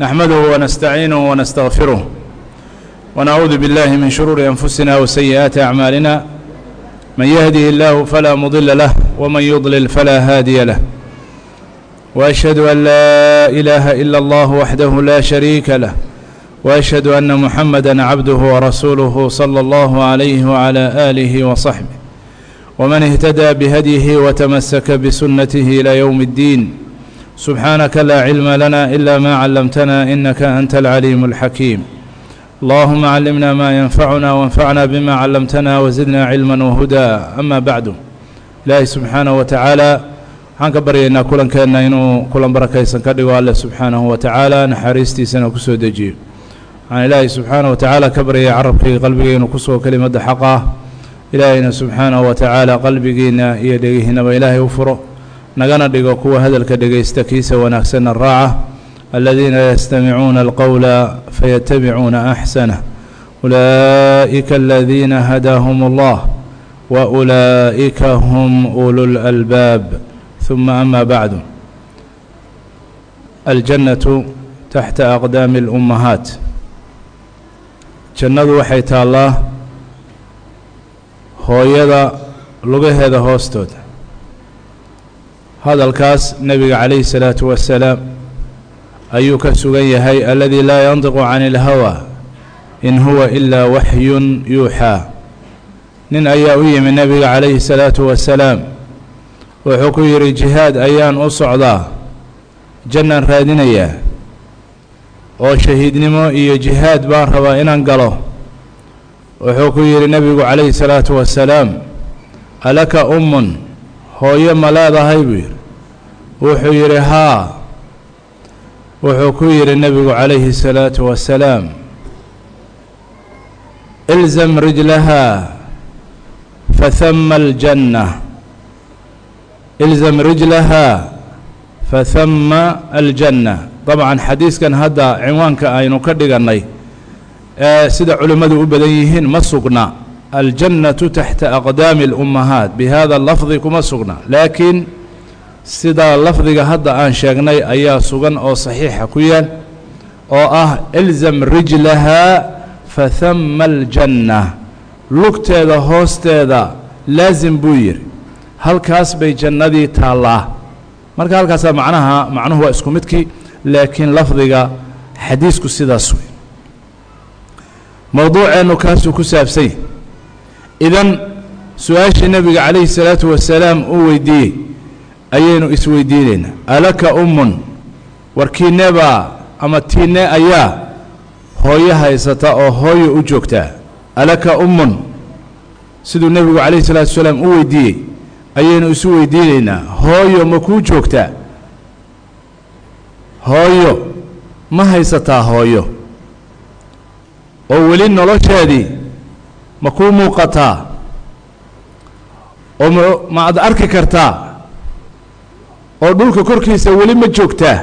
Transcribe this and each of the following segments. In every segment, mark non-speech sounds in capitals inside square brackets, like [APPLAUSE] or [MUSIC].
نحمده ونستعينه ونستغفره ونعوذ بالله من شرور أنفسنا وسيئات أعمالنا من يهده الله فلا مضل له ومن يضلل فلا هادي له وأشهد أن لا إله إلا الله وحده لا شريك له وأشهد أن محمدا عبده ورسوله صلى الله عليه وعلى آله وصحبه ومن اهتدى بهديه وتمسك بسنته إلى يوم الدين سبحانك لا علم لنا إلا ما علمتنا إنك أنت العليم الحكيم اللهم علمنا ما ينفعنا وانفعنا بما علمتنا وزدنا علما وهدى أما بعد ilaahay subxaanahu wa tacaala waxaan ka baryaynaa kulankeenna inuu kulan barakaysan ka dhigo alleh subxaanahu wa tacaala naxariistiisana ku soo dejiyo waxaan ilaahay subxaanahu wa tacaala ka baryaya carabkayga qalbigay inuu ku sugo kelimadda xaq ah ilaahayna subxaanahu wa tacaala qalbigiinna iyo dhegihiinaba ilaahay u furo nagana dhigo kuwa hadalka dhegaysta kiisa wanaagsanna raaca aladiina yastamicuuna alqowla fayatabicuuna axsanah ulaa'ika aladiina hadaahum allah wa ulaa'ika hum ululalbaab huma ama bacdu. Aljannatu taxta aqdaami alummahaat jannadu waxay taallaa hooyada lugaheeda hoostooda hadalkaas nebiga calayhi salaatu wasalaam ayuu ka sugan yahay aladii laa yandiqu cani ilhawa in huwa ilaa waxyun yuuxaa nin ayaa u yimi nebiga calayhi salaatu wasalaam wuxuu ku yidhi jihaad ayaan u socdaa jannaan raadinayaa oo shahiidnimo iyo jihaad baan rabaa inaan galo. Wuxuu ku yidhi nebigu calayhi salaatu wasalaam alaka ummun hooyo ma leedahay? buu yidhi wuxuu yidhi haa wuxuu ku yidhi nebigu calayhi salaatu wasalaam ilzam rijlahaa فثم الجنة إلزم رجلها فثم الجنة طبعا xadiiskan hadda cinwaanka aynu ka dhiganay ee sida culimmadu u badan yihiin ma sugna aljannaةu taxta aqdaami الأmmahaat bihada lafdi kuma sugna laakiin sidaa lafdiga hadda aan sheegnay ayaa sugan oo saxiixa ku yaal oo ah ilzam rijlahaa fa hama aljanna. Lugteeda hoosteeda laasim buu yidhi. Halkaas bay jannadii taallaa. Marka halkaasa macnaha macnuhu waa isku midkii laakiin lafdiga xadiisku sidaas wey. Mowduuceennu kaasuu ku saabsanya idan su'aashii nebiga calayhi salaatu wasalaam uu weydiiyey ayaynu isweydiinaynaa alaka ummun war kiinebaa ama tiine ayaa hooyo haysata oo hooyo u joogtaa alaka ummun siduu nebigu calayhi salaatu wasalaam u weydiiyey ayaynu isu weydiinaynaa hooyo ma kuu joogtaa hooyo ma haysataa hooyo? Oo weli nolosheedii ma kuu muuqataa? Oo ma ma ad arki kartaa oo dhulka korkiisa weli ma joogtaa?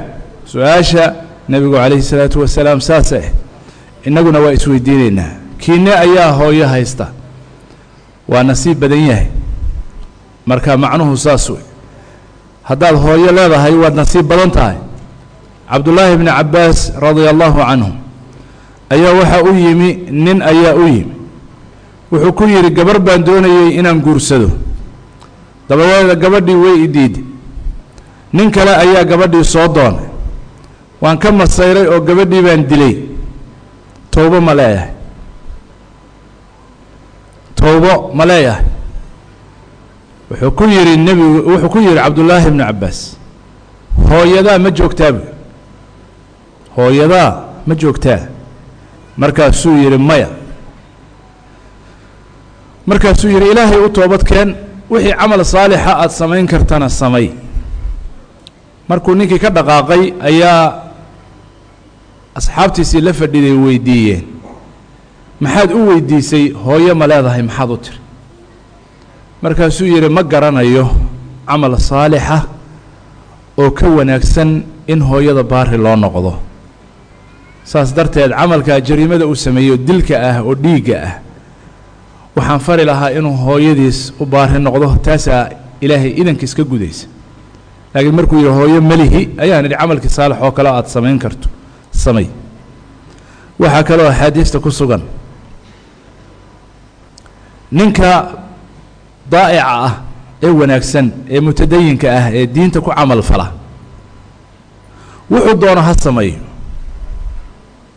Su'aasha nebigu calayhi salaatu wasalaam saasa ah innaguna waa isweydiinaynaa. Kiine ayaa hooyo haysta. Waa nasiib badan yahay. Marka macnuhu saas wey haddaad hooyo leedahay waad nasiib badan tahay. Cabdullaahi bni cabbaas radia allahu canhu ayaa waxaa u yimi nin ayaa u yimi. Wuxuu ku yidhi gabarh baan doonayey inaan guursado. Dabadeeda gabadhii way i diiday nin kale ayaa gabadhii soo doonay. Waan ka masayray oo gabadhii baan dilay. Towbo ma leeyahay. Towbo ma leeyahay. Wuxuu ku yidhi nebigu wuxuu ku yidhi cabdullaahi bnu cabbaas hooyadaa ma joogtaa bu hooyadaa ma joogtaa? Markaasuu yidhi maya. Markaasuu yidhi ilaahay u toobadkeen wixii camal saalixa aada samayn kartana samay markuu ninkii ka dhaqaaqay ayaa asxaabtiisii la fadhiday weydiiyeen. Maxaad u weydiisay hooyo ma leedahay maxaad u tiri. Markaasuu yidhi ma garanayo camal saalixa oo ka wanaagsan in hooyada baari loo noqdo. Saas darteed camalkaa jariimada uu sameeyo dilka ah oo dhiigga ah waxaan fari lahaa inuu hooyadiis u baari noqdo taasaa ilaahay idankiis ka gudaysa laakiin markuu yidhi hooyo melihi ayaan idhi camalkii saalix oo kale aad samayn karto samay. Waxaa kaloo axaadiista ku sugan ninka daa'ica ah ee wanaagsan ee mutadayinka ah ee diinta ku camal fala wuxuu doono ha sameeyo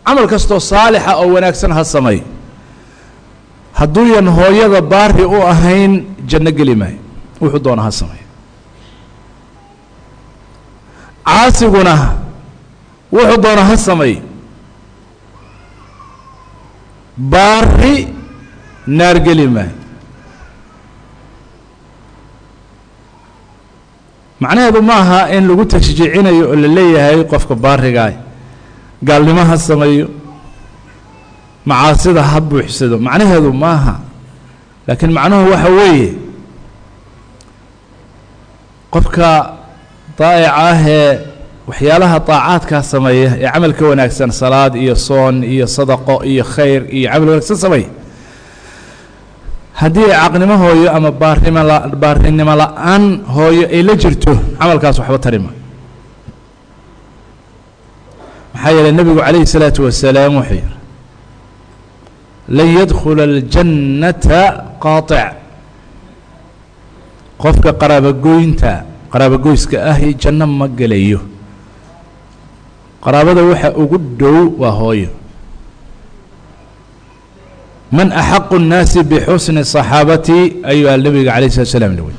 camal kastoo saalixa oo wanaagsan ha sameeyo hadduuyan hooyada baari u ahayn janno geli maayo. Wuxuu doono ha sameeyo caasiguna wuxuu doono ha sameeyo baari naar geli maayo. Macnaheedu ma aha in lagu tashjiicinayo oo la leeyahay qofka baarigaah gaalnimo ha sameeyo macaasida ha buuxsado. Macnaheedu ma aha. Laakiin macnuhu waxa weeye qofka daa'ica ah ee waxyaalaha daacaadkaa sameeya ee camalka wanaagsan salaad iyo soon iyo sadaqo iyo khayr iyo camal wanaagsan sameeya haddii caqnimo hooyo ama baarnimo baarinimo la'aan hooyo ay la jirto camalkaas waxba tarima. Maxaa yeeley nebigu عليه salaatu wasalaam wuxuu yihi lan yadkhula aljannata qaatic. Qofka qaraabogoynta qaraabogoyska ahi janno ma gelayo qaraabada waxa ugu dhow waa hooyo man axaqu الnaasi bixusni صaxaabati ayuu nebiga alayه الslat slam wy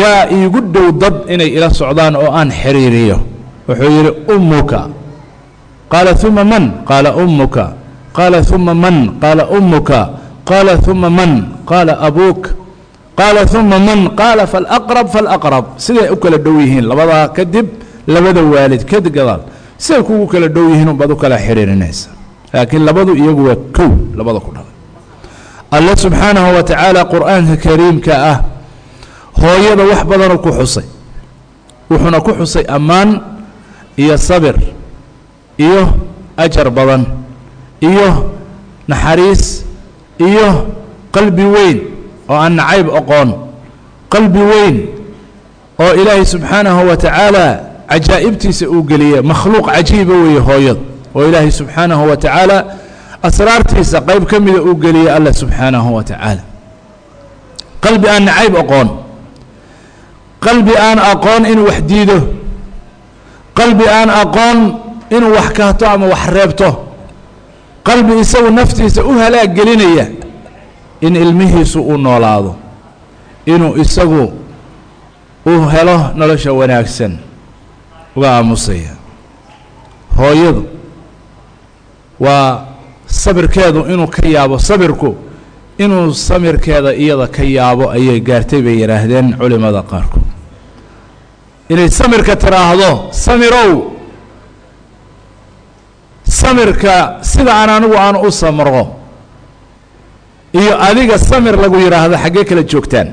yaa iigu dhow dad inay ila socdaan oo aan xiriiriyo wuxuu yidhi umuka qaala ثuma man qaala umuka qaala ثuma man qaala umuka qaala ثuma man qaala abuuk qaala uma man? Qaala falaqrab falaqrab siday u kala dhow yihiin? Labadaa kadib labada waalid kadib gadaal. Siday kugu kala dhow yihiin unbaad u kala xidhiirinaysa laakiin labadu iyagu waa kow labada ku dhalay alle subxaanahu wa tacaala qur'aanka kariimka ah hooyada wax badanuu ku xusay. Wuxuuna ku xusay ammaan iyo sabir iyo ajar badan iyo naxariis iyo qalbi weyn oo aan nacayb oqoon qalbi weyn oo ilaahay subxaanahu wa tacaala cajaa'ibtiisa uu geliya makhluuq cajiiba weeye hooyada oo ilaahay subxaanahu wa tacaala asraartiisa qayb ka mida uu geliyey allah subxaanahu wa tacaala. Qalbi aan nacayb aqoon qalbi aan aqoon inuu wax diido qalbi aan aqoon inuu wax kahto ama wax reebto qalbi isagu naftiisa u halaag gelinaya in ilmihiisu uu noolaado inuu isagu uu helo nolosha wanaagsan uga aamusaya. Hooyadu waa sabirkeedu inuu ka yaabo sabirku inuu samirkeeda iyada ka yaabo ayay gaartay bay yidhaahdeen culimada qaarkood. Inay samirka tiraahdo samirow samirka sida aan anigu aan u samro iyo adiga samir lagu yidhaahdo xaggee kala joogtaan.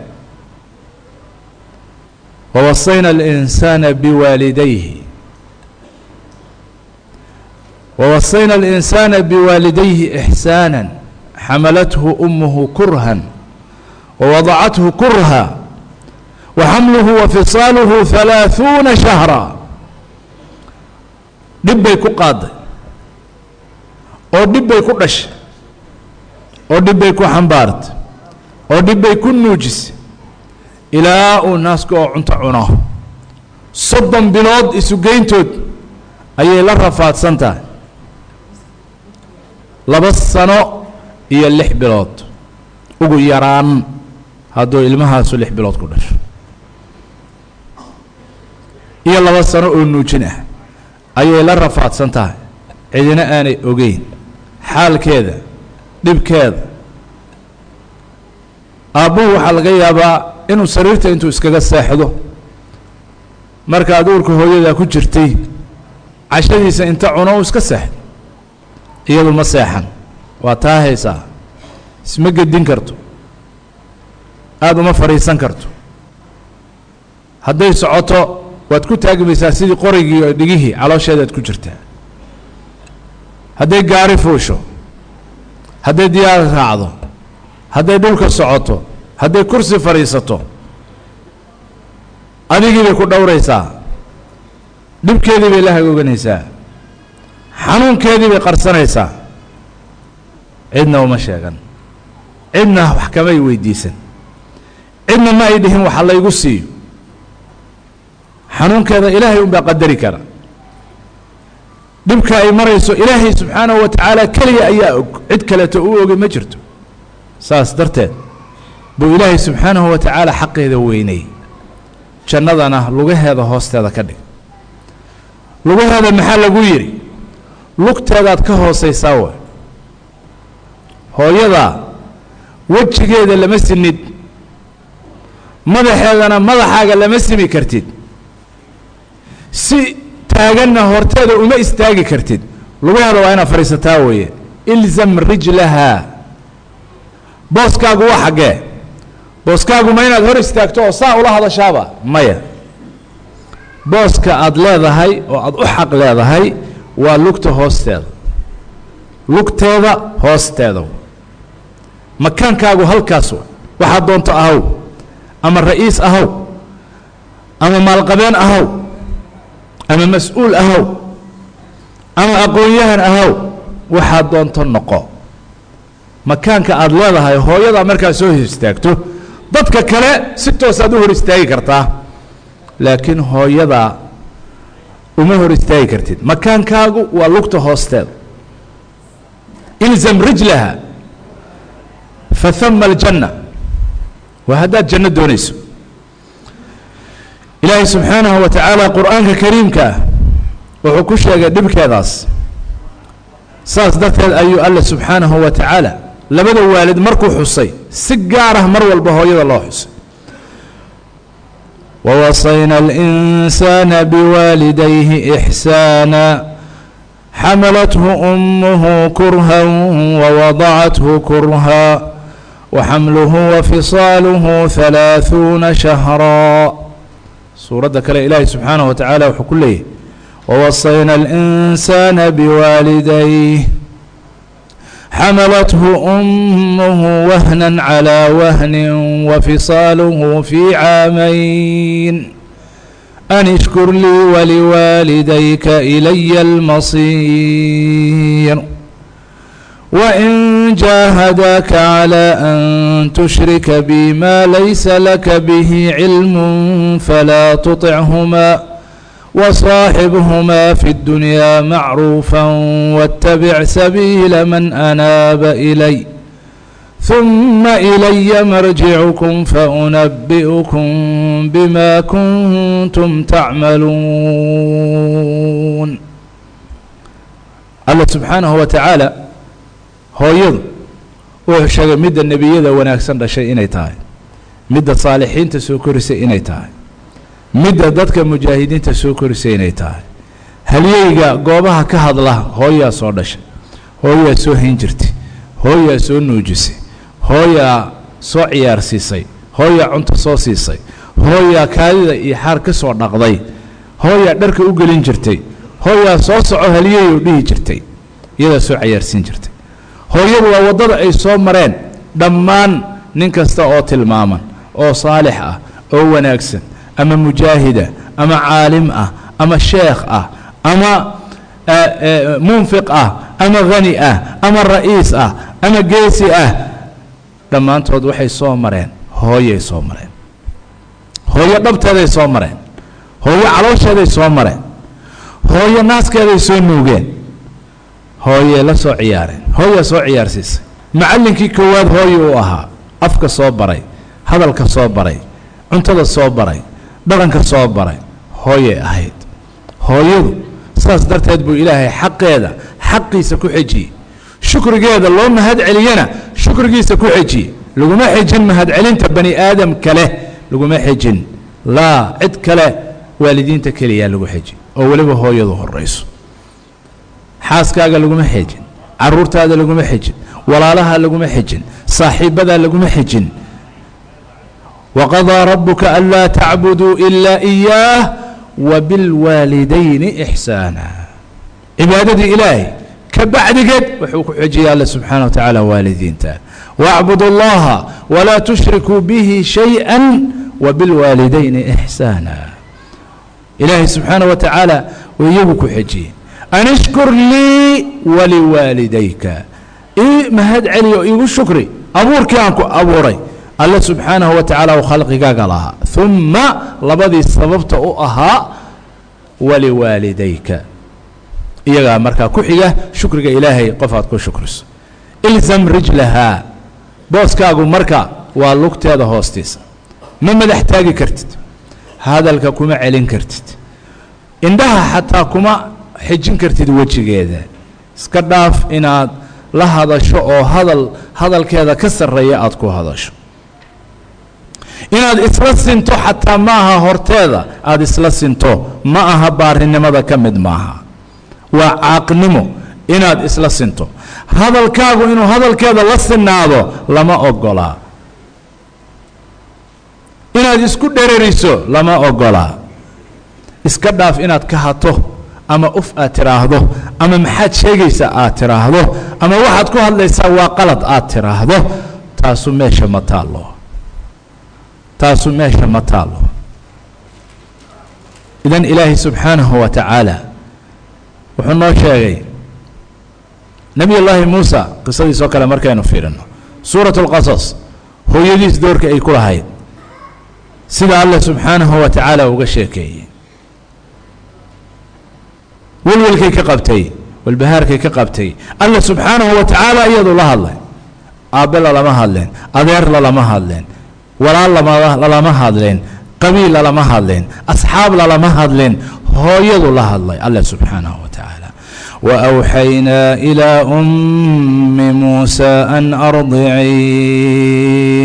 Wawasayna alinsaana biwaalidayhi. Wawasayna alinsaana biwaalidayhi ixsaana xamalathu umuhu kurhan wawadacathu kurha waxamluhu wa fisaaluhu halaaثuuna shahra. Dhib bay ku qaaday. Oo dhib bay ku dhashay oo dhib bay ku xambaartay oo dhib bay ku nuujisay. Ilaa uu naaska oo cunto cuno. Soddon bilood isugeyntood ayay la rafaadsan tahay. Laba sano iyo lix bilood. Ugu yaraan hadduu ilmahaasu lix bilood ku dhasho. Iyo laba sano oo nuujin ah ayay la rafaadsan tahay. Cidina aanay ogeyn. Xaalkeeda dhibkeeda. Aabbuhu waxaa laga yaabaa inuu sariirta intuu iskaga seexdo markaad uurka hooyadaa ku jirtay cashadiisa inta cuno uu iska seexdo iyadu ma seexan waa taa haysaa. Isma gedin karto. Aada uma fadhiisan karto. Hadday socoto waad ku taagmaysaa sidii qorigii oo dhigihii caloosheedaad ku jirtaa. Hadday gaari fuusho hadday diyaarad raacdo hadday dhulka socoto hadday kursi fadhiisato adigii bay ku dhowraysaa dhibkeedii bay la hagooganaysaa xanuunkeedii bay qarsanaysaa. Cidna uma sheegan. Cidna wax kamay weydiisan. Cidna ma ay dhihin waxa laygu siiyo. Xanuunkeeda ilaahay un baa qadari kara dhibka ay marayso ilaahay subxaanahu wa tacaala keliya ayaa og. Cid kaleeto u ogay ma jirto. Saas darteed buu ilaahay subxaanahu wa tacaala xaqeeda weynay. Jannadana lugaheeda hoosteeda ka dhig. Lugaheeda maxaa lagu yidhi? Lugteedaad ka hoosaysaa wa hooyadaa wejigeeda lama sinid. Madaxeedana madaxaaga lama simi kartid. Si taaganna horteeda uma istaagi kartid. Lugaheeda waa inaad fadhiisataa weeye. Ilzam rijlahaa booskaagu waa xaggee. Booskaagu ma inaad hor istaagto oo saa ula hadashaaba maya. Booska aad leedahay oo aad u xaq leedahay waa lugta hoosteeda. Lugteeda hoosteeda makaankaagu halkaas wa waxaad doonto ahaw ama ra'iis ahaw ama maalqabeen ahaw ama mas'uul ahaw ama aqoon-yahan ahaw waxaad doonto noqo. Makaanka aad leedahay hooyadaa markaad soo hor istaagto dadka kale si toosaad u hor istaagi kartaa. Laakiin hooyadaa uma hor istaagi kartid. Makaankaagu waa lugta hoosteeda. Ilzam rijlaha fa hama aljanna. Waa haddaad janno doonayso ilaahay subxaanahu wa tacaala qur'aanka kariimkaa wuxuu ku sheegay dhibkeedaas. Saas darteed ayuu alle subxaanahu wa tacaala labada waalid markuu xusay si gaar ah mar walba hooyada loo xusay. Wawasayna alinsaana biwaalidayhi ixsaana xamalathu ummuhu kurhan wawadacathu kurha waxamluhu wafisaaluhu halaaثuuna shahraa suuradda kale ilaahay subxaanaه wa tacaala wuxuu ku leeyahy wwasayna اlإnsaana bwaalidayh xamalathu أmuhu wahna clى wahni wafisaalhu fii caamayn an ishkur lii waliwaalidayka ilaya اlmasiir جاهداك على أن تشرك بي ليس لك به علم فلا تطعهما وصاحبهما في الدنيا معروفا واتبع سبيل من أناب إلي ثم إلي مرجعكم فأنبئكم بما كنتم تعملون الله سبحانه وتعالى hooyadu wuxuu sheegay midda nebiyada wanaagsan dhashay inay tahay. Midda صاalixiinta soo korisay inay tahay. Midda dadka mujaahidiinta soo korisay inay tahay. Halyeyga goobaha ka hadla hooyaa soo dhashay. Hooyaa soo hayn jirtay. Hooyaa soo nuujisay. Hooyaa soo ciyaarsiisay hooyaa cunto soo siisay. Hooyaa kaadida iyo xaar ka soo dhaqday. Hooyaa dharka u gelin jirtay. Hooyaa soo soco halyeeyu dhihi jirtay. Iyadaa soo cayaarsiin jirtay hooyadu waa waddada ay soo mareen. Dhammaan nin kasta oo tilmaaman oo saalix ah oo wanaagsan ama mujaahida ama caalim ah ama sheekh ah ama munfiq ah ama hani ah ama ra'iis ah ama geesi ah. Dhammaantood waxay soo mareen. Hooyay soo mareen. Hooyo dhabteeday soo mareen. Hooyo caloosheeday soo mareen. Hooyo naaskeeday soo nuugeen. Hooyey la soo ciyaareen hooyaa soo ciyaarsiisay. Macallinkii koowaad hooye uu ahaa afka soo baray hadalka soo baray cuntada soo baray dhaqanka soo baray hooyay ahayd. Hooyadu saas darteed buu ilaahay xaqeeda xaqiisa ku xejiyey. Shukrigeeda loo mahad celiyana shukrigiisa ku xejiyey. Laguma xejin mahadcelinta bani aadam kale laguma xejin. Laa cid kale waalidiinta keliyaa lagu xeji oo weliba hooyadu horayso xaaskaaga laguma xejin caruurtaada laguma xejin walaalaha laguma xejin saaxiibadaa laguma xejin waqadaa rabuka anlaa tacbuduu ilaa iyaah wabilwaalidayni ixsaana cibaadadii ilaahay ka bacdigeed wuxuu ku xejiyay alle subxaana wa tacaala waalidiinta. Wacbudu اllaha walaa tushrikuu bihi shayئa wabilwaalidayni ixsaana ilaahay subxaana wa tacaala iyagu ku xejiyey an ishkur ii mahad celi oo iigu shukri abuurkii aan ku abuuray alle subxaanahu wa tacaala u khalqigaaga lahaa humma labadii sababta u ahaa waliwaalidayka iyagaa markaa ku xiga shukriga ilaahay qof aad ku shukriso ilzam rijlahaa booskaagu marka waa lugteeda hoostiisa ma madax taagi kartid hadalka kuma celin kartid indhaha xataa kuma xijin kartid wejigeeda iska dhaaf inaad la hadasho oo hadal hadalkeeda ka sarreeya aada ku hadasho. Inaad isla sinto xataa ma aha horteeda aada isla sinto ma aha baarinimada ka mid maaha. Waa caaqnimo inaad isla sinto. Hadalkaagu inuu hadalkeeda la sinaado lama ogolaa inaad isku dhereriso lama ogolaa iska dhaaf inaad ka hato ama uf aad tiraahdo ama maxaad sheegaysaa aad tiraahdo ama waxaad ku hadlaysaa waa qalad aad tiraahdo taasu meesha ma taallo. Taasu meesha ma taallo. Idan ilaahay subxaanahu wa tacaala wuxuu noo sheegay nebiy llaahi muusa qisadiisoo kale markaynu fiirino suurat اlqasas hooyadiis doorka ay ku lahayd sida allah subxaanahu wa tacaala uga sheekeeyey walwalkay ka qabtay walbahaarkay ka qabtay. Alla subxaanahu wa tacaala iyadu la hadlay aabbe lalama hadleen adeer lalama hadleen walaal lalama hadleen qabiil lalama hadleen asxaab lalama hadleen hooyadu la hadlay alla subxaanahu wa tacaala wawxaynaa ilaa ummi muusa an ardicii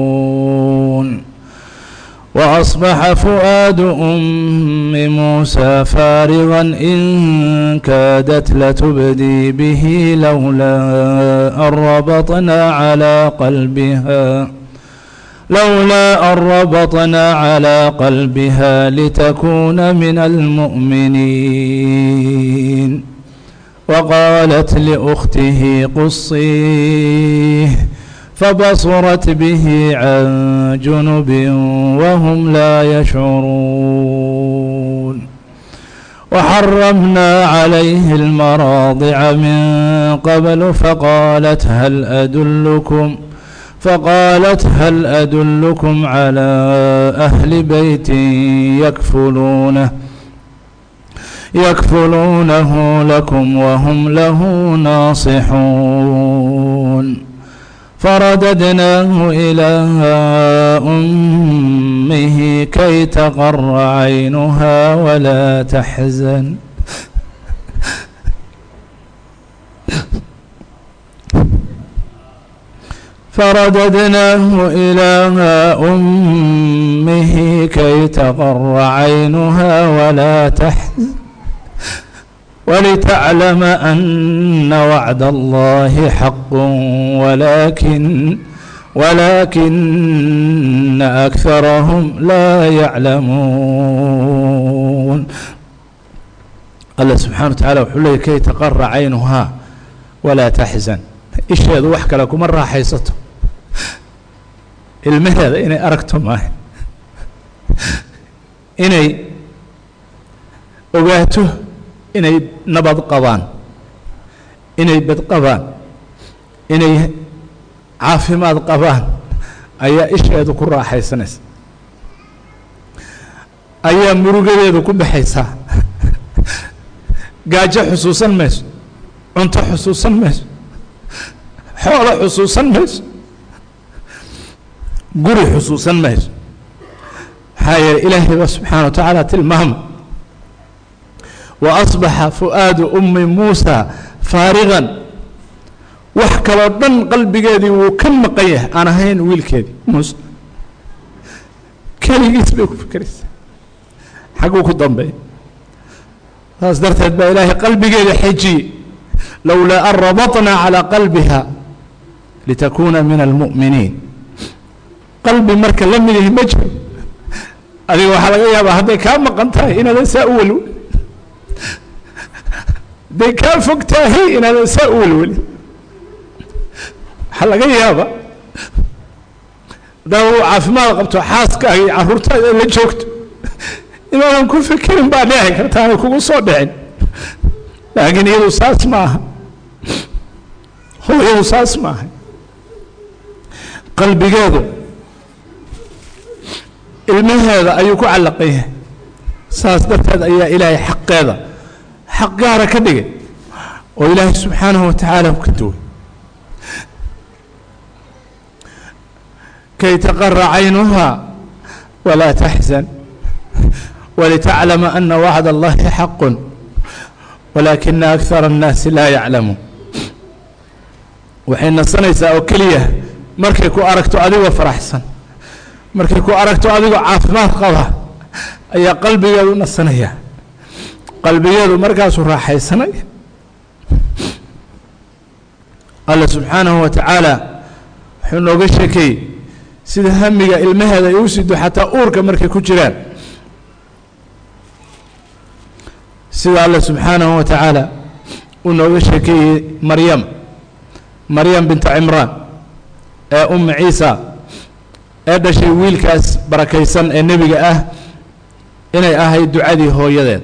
وأصبح فؤاد أم موسى فارغا إن كادت لتبدي به لولا أن ربطنا على قلبها لولا أن على قلبها لتكون من المؤمنين وقالت لأخته قصيه فبصرت به عن جنب وهم لا يشعرون وحرمنا عليه المراضع من قبل فقالت هل أدلكم فقالت هل أدلكم على أهل بيت يكفلونه يكفلونه لكم وهم له ناصحون فرددناه إلى أمه كي تقر عينها ولا تحزن فرددناه إلى أمه كي تقر عينها ولا تحزن ولتعلم أن وعد الله حق ولكن ولكن أكثرهم لا يعلمون الله سبحانه وتعالى وxuu leey kay تقر عayنها ولا تحزن isheedu wax kale kuma raaxaysato ilmaheeda inay aragto maaha inay ogaato inay nabad qabaan inay bad qabaan inay caafimaad qabaan ayaa isheedu ku raaxaysanaysa ayaa murugadeedu ku baxaysaa gaajo xusuusan mayso cunto xusuusan mayso xoolo xusuusan mayso guri xusuusan mayso. Maxaa yeeley ilaahay baa subxaana wa tacaala tilmaama wa asbaxa fu'aadu ummi muusa faarigan wax kaloo dhan qalbigeedii wuu ka maqan yahay aan ahayn wiilkeedii muuse keligiis bay ku fikeraysaa xagguu ku dambeeya saas darteed baa ilaahay qalbigeeda xejiyey lowlaa an rabatnaa calىa qalbiha litakuuna min almu'miniin qalbi marka la mid yahi ma jiro adiga waxaa laga yaabaa hadday kaa maqan tahay inaadan saa u welwelin hadday kaa fog tahay inaadan saa u welwelin waxaa laga yaaba? Haddaa caafimaad qabto xaaskaaga iyo carruurtaada la joogto. Inaadan ku fikirin baa dhici karta aanay kugu soo dhicin. Laakiin iyadu saas ma aha. Hooyadu saas ma aha. Qalbigeedu ilmaheeda ayuu ku callaqan yahay saas darteed ayaa ilaahay xaqeeda xaq gaara ka dhigay oo ilaahay subxaanahu wa tacaala ka duway. Kay taqara caynuha walaa taxzan walitaclama ana wacd allahi xaqu walaakina akara الnaasi laa yaclamuun. Waxay nasanaysaa oo keliya markay ku aragto adigoo faraxsan markay ku aragto adigoo caafimaad qaba ayaa qalbigeedu nasanaya qalbigeedu markaasuu raaxaysanaya alla subxaanahu wa tacaala wuxuu nooga sheekeeyey sida hamiga ilmaheeda ay u sido xataa uurka markay ku jiraan. Sida alla subxaanahu wa tacaala uu nooga sheekeeyey maryam maryam binta cimraan ee ummi ciisa ee dhashay wiilkaas barakaysan ee nebiga ah inay ahayd ducadii hooyadeed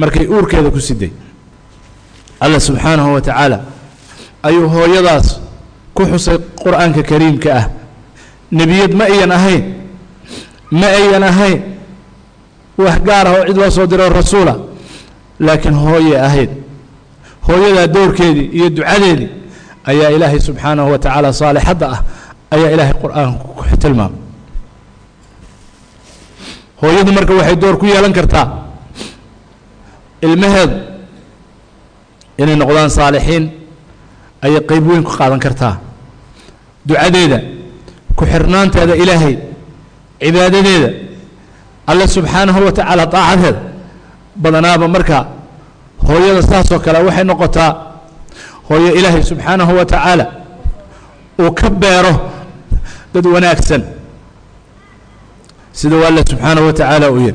markay uurkeeda ku siday. Alla subxaanahu wa tacaala ayuu hooyadaas ku xusay qur'aanka kariimka ah. Nebiyad ma ayan ahayn ma ayan ahayn wax gaar ah oo cid loo soo diro rasuula laakiin hooyay ahayd. Hooyadaa dowrkeedii iyo ducadeedii ayaa ilaahay subxaanahu wa tacaala saalixadda ah ayaa ilaahay qur'aanku ku tilmaamay. Hooyadu marka waxay door ku yeelan kartaa ilmaheedu inay noqdaan saalixiin ayay qeyb weyn ku qaadan kartaa. Ducadeeda ku xirnaanteeda ilaahay cibaadadeeda alle subxaanahu wa tacaala daacadeeda badanaaba marka hooyada saasoo kale waxay noqotaa hooyo ilaahay subxaanahu wa tacaala uu ka beero dad wanaagsan. Sida u alle subxaanahu wa tacaala uu yihi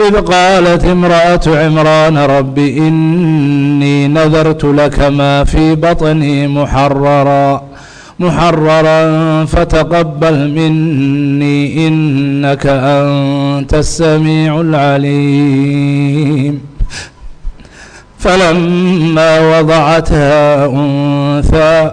إذ قالت امرأة عمران رب إني نذرت لك ما في بطني محررا محررا فتقبل مني إنك أنت السميع العليم فلما وضعتها أنثى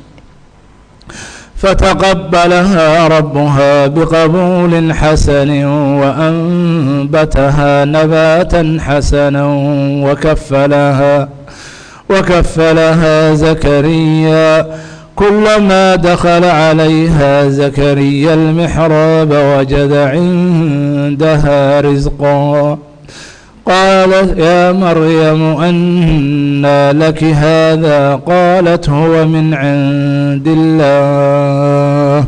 فتقبلها ربها بقبول حسن وأنبتها نباتا حسنا وكفلها وكفلها زكريا كلما دخل عليها زكريا المحراب وجد عندها رزقا قالت يا مريم أنى لك هذا قالت هو من عند الله.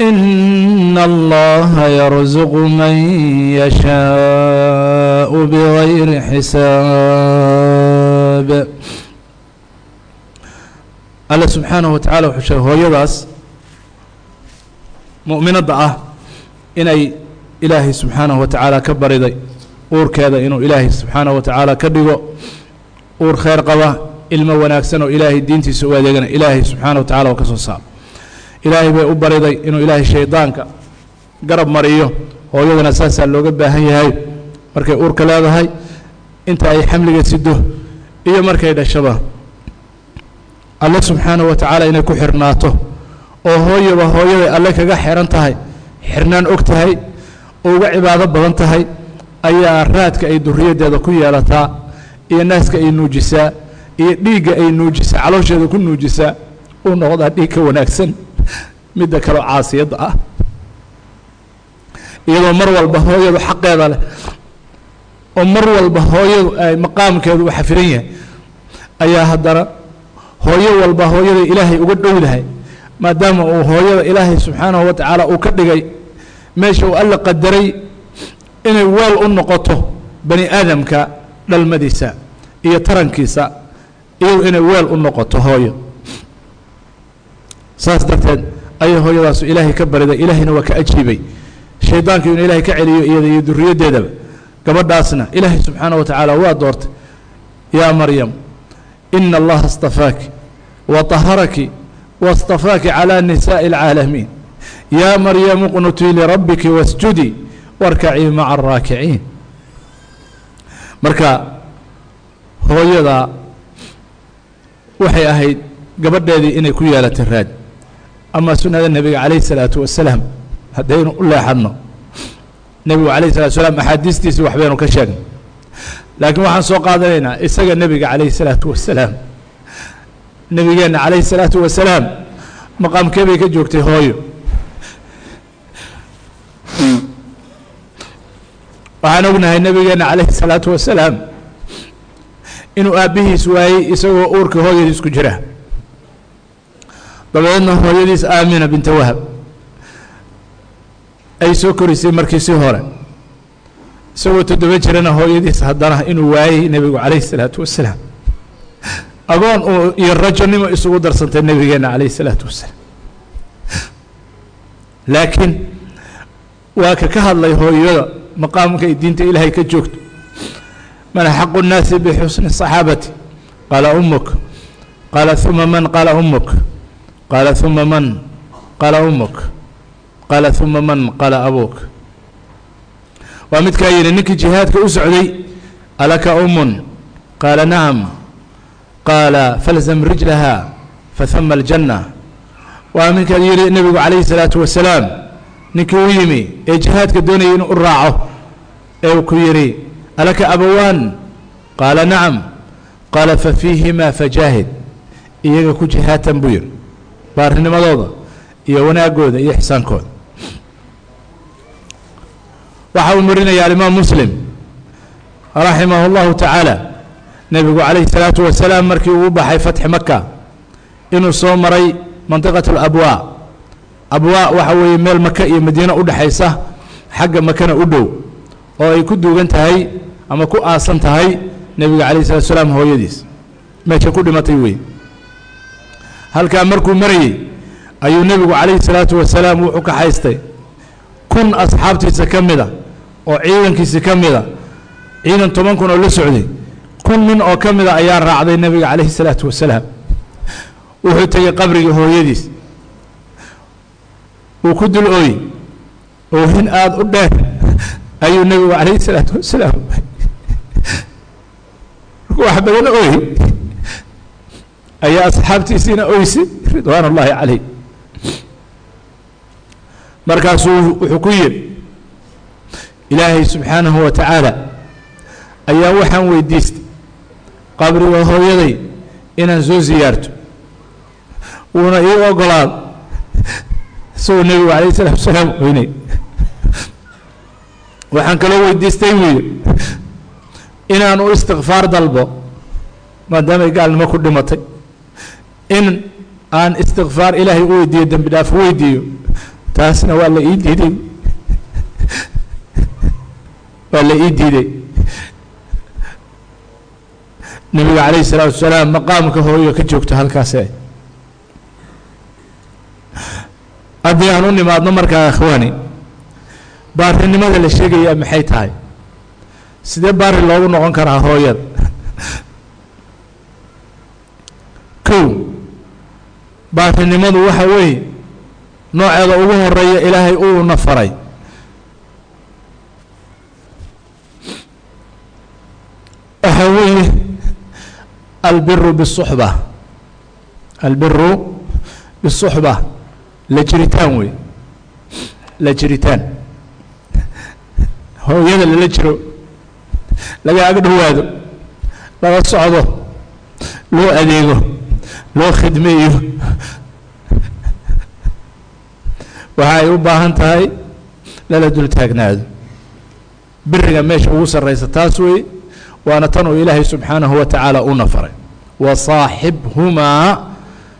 إن الله يرزق من يشاء بغير حساب. alla subxaanahu watacaala wuxuu sheegay hooyadaas mu'minadda ah inay ilaahay subxaanahu wa tacaala ka bariday uurkeeda inuu ilaahay subxaanaه wa tacaala ka dhigo. Uur khayr qaba ilmo wanaagsan oo ilaahay diintiisa u adeegana ilaahay subxaanah wa tacala oo ka soo saaro. Ilaahay bay u bariday inuu ilaahay shaydaanka garab mariyo hooyadana saasaa looga baahan yahay. Markay uurka leedahay inta ay xamliga sido iyo markay dhashaba alle subxaanaه wa tacaala inay ku xirnaato oo hooyaba hooyaday alle kaga xihan tahay xirnaan og tahay oo uga cibaado badan tahay ayaa raadka ay duriyaddeeda ku yeelataa iyo naaska ay nuujisaa iyo dhiigga ay nuujisaa caloosheeda ku nuujisaa uu noqdaa dhiig ka wanaagsan midda kaleo caasiyadda ah. Iyadoo mar walba hooyadu xaqeeda leh oo mar walba hooyadu maqaamkeedu u xafiran yahay ayaa haddana hooyo walba hooyada ilaahay uga dhowdahay maadaama uu hooyada ilaahay subxaanahu wa tacaala uu ka dhigay meesha uu alla qadaray inay weel u noqoto bani aadamka dhalmadiisa iyo tarankiisa iyadu inay weel u noqoto hooyo saas darteed ayay hooyadaasu ilaahay ka bariday ilaahayna waa ka ajiibay shaydaanku inuu ilaahay ka celiyo iyada iyo duriyaddeedaba gabadhaasna ilaahay subxaanaه wa tacaala waa doortay yaa maryam ina allaha اstafaaki waطaharaki waاstafaaki calى nisaaءi اlcaalamiin yaa maryamu qnutii lirabbiki wasjudii warkacii maca araakiciin marka hooyada waxay ahayd gabadheedii inay ku yeelatay raad ama sunnada nebiga calayh salaatu wasalaam haddaynu u leexanno nebigu calayh salatu wasalaam axaadiistiisii waxbaynu ka sheegnay. Laakiin waxaan soo qaadanaynaa isaga nebiga calayh salaatu wasalaam nebigeenna calayhi salaatu wasalaam maqaamkee bay ka joogtay hooyo waxaan ognahay nabigeena calayhi salaatu wasalaam inuu aabbihiis waayey isagoo uurka hooyadiis ku jira. dabadeedna hooyadiis aamina binta wahab ay soo korisay markiisii hore. isagoo toddoba jirana hooyadiis haddana inuu waayey nebigu calayhi salaatu wasalaam. agoon uu iyo rajonimo isugu darsantay nebigeenna calayhi salaatu wasalaam. laakiin waa ka ka hadlay hooyada maqaamka ay diinta ilaahay ka joogto man xaqu الnaasi bxusni الصaxaabati qaala umuk qaala ثuma man qaala umuk qaala ثuma man qaala umuk qaala ثuma man qaala abuk waa midkaa yidhi ninkii jihaadka u socday alaka umun qaala nacam qaala falzam rijlaha fahama اljanna waa midkaa yidhi nebigu calayhi الsalaatu wasalaam ninkii u yimi ee jihaadka doonayay inuu u raaco ee uu ku yidhi alaka abawaan qaala nacam qaala fafiihimaa fajaahid iyaga ku jihaatan buu yidhi baarinimadooda iyo wanaagooda iyo ixsaankooda waxa uu marinaya alimaam muslim raximah اllahu tacaala nebigu calayhi الsalaatu wasalaam markii uu u baxay fatxi maka inuu soo maray mantiqat اlabwaa abwaa waxa weeye meel maka iyo madiine u dhexaysa xagga makana u dhow oo ay ku duugan tahay ama ku aasan tahay nebiga calayh salatu salaam hooyadiis. Meesha ku dhimatay wey halkaa markuu marayey ayuu nebigu calayhi salaatu wasalaam wuxuu ka haystay kun asxaabtiisa ka mida oo ciidankiisi ka mida ciidan toban kun oo la socday kun nin oo ka mida ayaa raacday nebiga calayhi salaatu wasalaam wuxuu tegey qabrigii hooyadiis uu ku dul ooy oohin aada u dheer. Ayuu nebigu calayhi isalaatu wasalaam [LAUGHS] wax badan ooy ayaa asxaabtiisiina oysay ridwaan ullaahi calayh. Markaasuu wuxuu ku yidhi ilaahay subxaanahu wa tacaala ayaa waxaan weydiistay. Qabriga hooyaday inaan soo siyaarto. Wuuna ii ogolaado isagoo nebigu calayh isalaatu wasalaam oynay waxaan kaloo weydiistay inaan u istikfaar dalbo maadaamay gaalnimo ku dhimatay in aan istikfaar ilaahay u weydiiyo dembi dhaaf weydiiyo taasna waa la ii diiday [LAUGHS] waa la ii diiday nebiga calayhi salaatu wasalaam maqaamka hooyo ka joogto halkaase haddii aan u nimaadno markaa ikhwaani baarinimada la sheegayaa maxay tahay? Sidee baari loogu noqon karaa hooyada [LAUGHS] kow baarinimadu waxa weeye nooceeda ugu horreeya ilaahay uuna faray. Waxa weeye albiru bisuxba albiru bisuxba la jiritaan wey. La jiritaan. Hooyada lala jiro laga ag dhowaado laga socdo loo adeego loo khidmeeyo. Waxa ay u baahan tahay lala dul taagnaado. Biriga meesha ugu sarraysa taas wey waana tan uu ilaahay subxaanahu wa tacaala una faray wasaaxibhumaa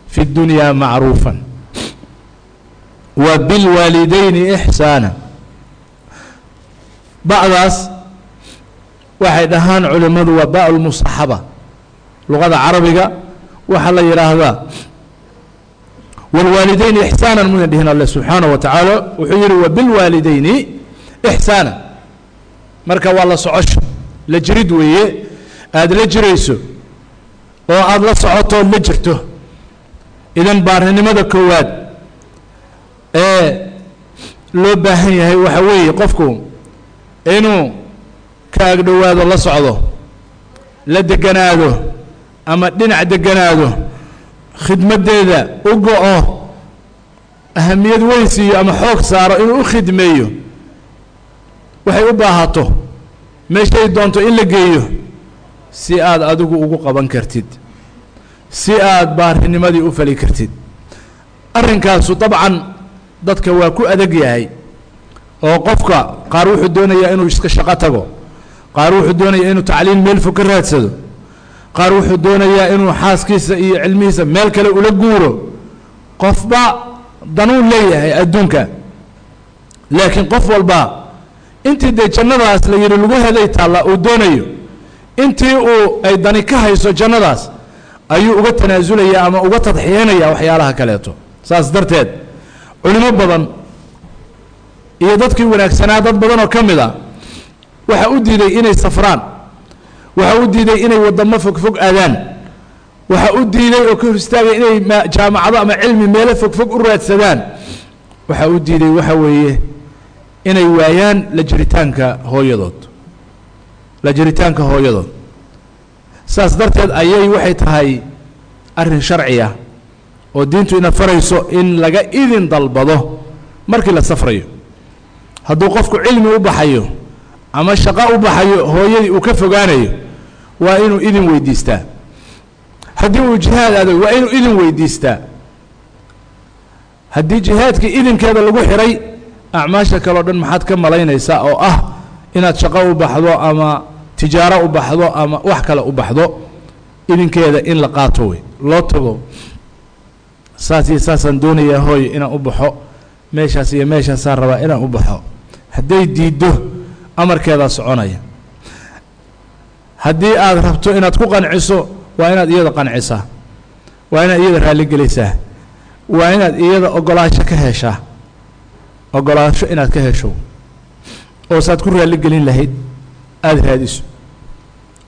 fi اdunyaa macruufa wa bilwaalidayni ixsaana. Bacdaas waxay dhahaan culimmadu waa ba lmusaxaba luqada carabiga waxaa la yidhaahdaa wاlwaalidayni ixsaana mudan dhihin alle subxaanaه wa tacaala wuxuu yihi wabilwaalidayni ixsaana. Marka waa la socosho la jirid weeye aada la jirayso oo aada la socotood la jirto. Idan baarinimada koowaad ee loo baahan yahay waxa weeye qofku inuu ka agdhowaado la socdo la deganaado ama dhinac deganaado khidmaddeeda u go-o ahamiyad weyn siiyo ama xoog saaro inuu u khidmeeyo waxay u baahato meeshay doonto in la geeyo si aad adigu ugu qaban kartid si aad baarinimadii u fali kartid. Arrinkaasu dabcan dadka waa ku adag yahay oo qofka qaar wuxuu doonayaa inuu iska shaqo tago qaar wuxuu doonayaa inuu tacliim meel fog ka raadsado qaar wuxuu doonayaa inuu xaaskiisa iyo cilmihiisa meel kale ula guuro. Qofba danuu leeyahay adduunka. Laakiin qof walba intii dee jannadaas la yidhi lagu heday taalla uu doonayo intii uu ay dani ka hayso jannadaas ayuu uga tanaasulaya ama uga tadxiyanaya waxyaalaha kaleeto. Saas darteed culimo badan iyo dadkii wanaagsanaa dad badan oo ka mid a waxaa u diiday inay safraan waxaa u diiday inay waddamo fogfog aadaan waxaa u diiday oo ka hor istaagay inay ma jaamacado ama cilmi meelo fogfog u raadsadaan waxaa u diiday waxa weeye inay waayaan la jiritaanka hooyadood la jiritaanka hooyadood. Saas darteed ayay waxay tahay arrin sharci ah oo diintu ina farayso in laga idin dalbado markii la safrayo. Hadduu qofku cilmi u baxayo ama shaqo u baxayo hooyadii uu ka fogaanayo waa inuu idin weydiistaa. Haddii uu jihaad aado waa inuu idin weydiistaa. Haddii jihaadkii idinkeeda lagu xihay acmaasha kaleo dhan maxaad ka malaynaysaa oo ah inaad shaqo u baxdo ama tijaaro u baxdo ama wax kale u baxdo idinkeeda in la qaato wey loo tago saas iyo saasaan doonayaa hooy inaan u baxo meeshaas iyo meeshaasaan rabaa inaan u baxo. Hadday diiddo amarkeedaa soconaya. Haddii aad rabto inaad ku qanciso waa inaad iyada qancisaa. Waa inaad iyada raalligelisaa waa inaad iyada ogolaansho ka heshaa. Ogolaansho inaad ka hesho. Oo saad ku raalligelin lahayd aada raadiso.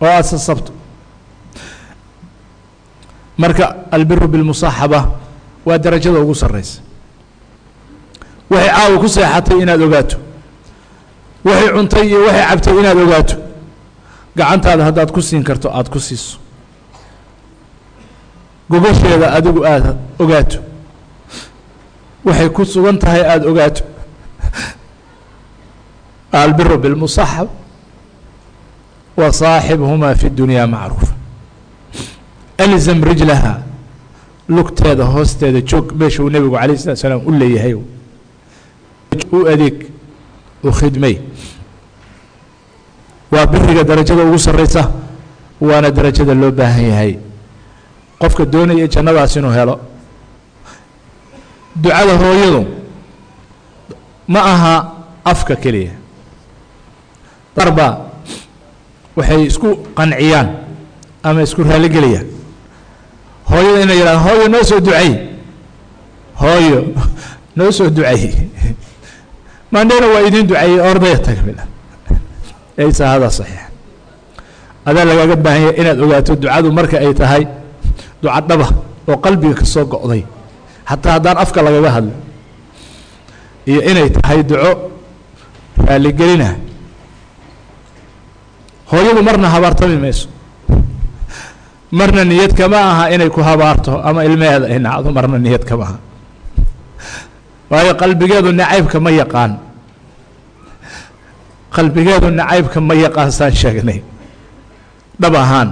Oo aada sasabto marka albiru bilmusaaxaba waa darajada ugu sarraysa. Waxay caawa ku seexatay inaad ogaato. Waxay cuntay iyo waxay cabtay inaad ogaato. Gacantaada haddaad ku siin karto aada ku siiso. Gogasheeda adigu aada ogaato. Waxay ku sugan tahay aada ogaato. Albiru bilmusaxab wa saaxibhumaa fi dunyaa macruufa alzam rijlaha lugteeda hoosteeda joog meesha uu nebigu alayh salatu salaam u leeyahay. U adeeg u khidmay. Waa biriga darajada ugu sarraysa waana darajada loo baahan yahay. Qofka doonaya jannadaas inuu helo. Ducada hooyadu ma aha afka keliya. Darba waxay isku qanciyaan ama isku raaligeliyaan hooyada inay yidhahdaan hooyo noo soo ducey hooyo noo soo ducey maandheena waa idiin duceeyey ordaya tagamida laysa hada saxiix. Adaa lagaaga baahan yahay inaad ogaato ducadu marka ay tahay duca dhaba oo qalbiga ka soo go'day. Xataa haddaan afka lagaga hadlo. Iyo inay tahay duco raaligelina hooyadu marna habaartami mayso marna niyad kama aha inay ku habaarto ama ilmeheeda ay nacdo marna niyad kama aha. Waayo qalbigeedu nacaybka ma yaqaan. Qalbigeedu nacaybka ma yaqaan saan sheegnay. Dhab ahaan.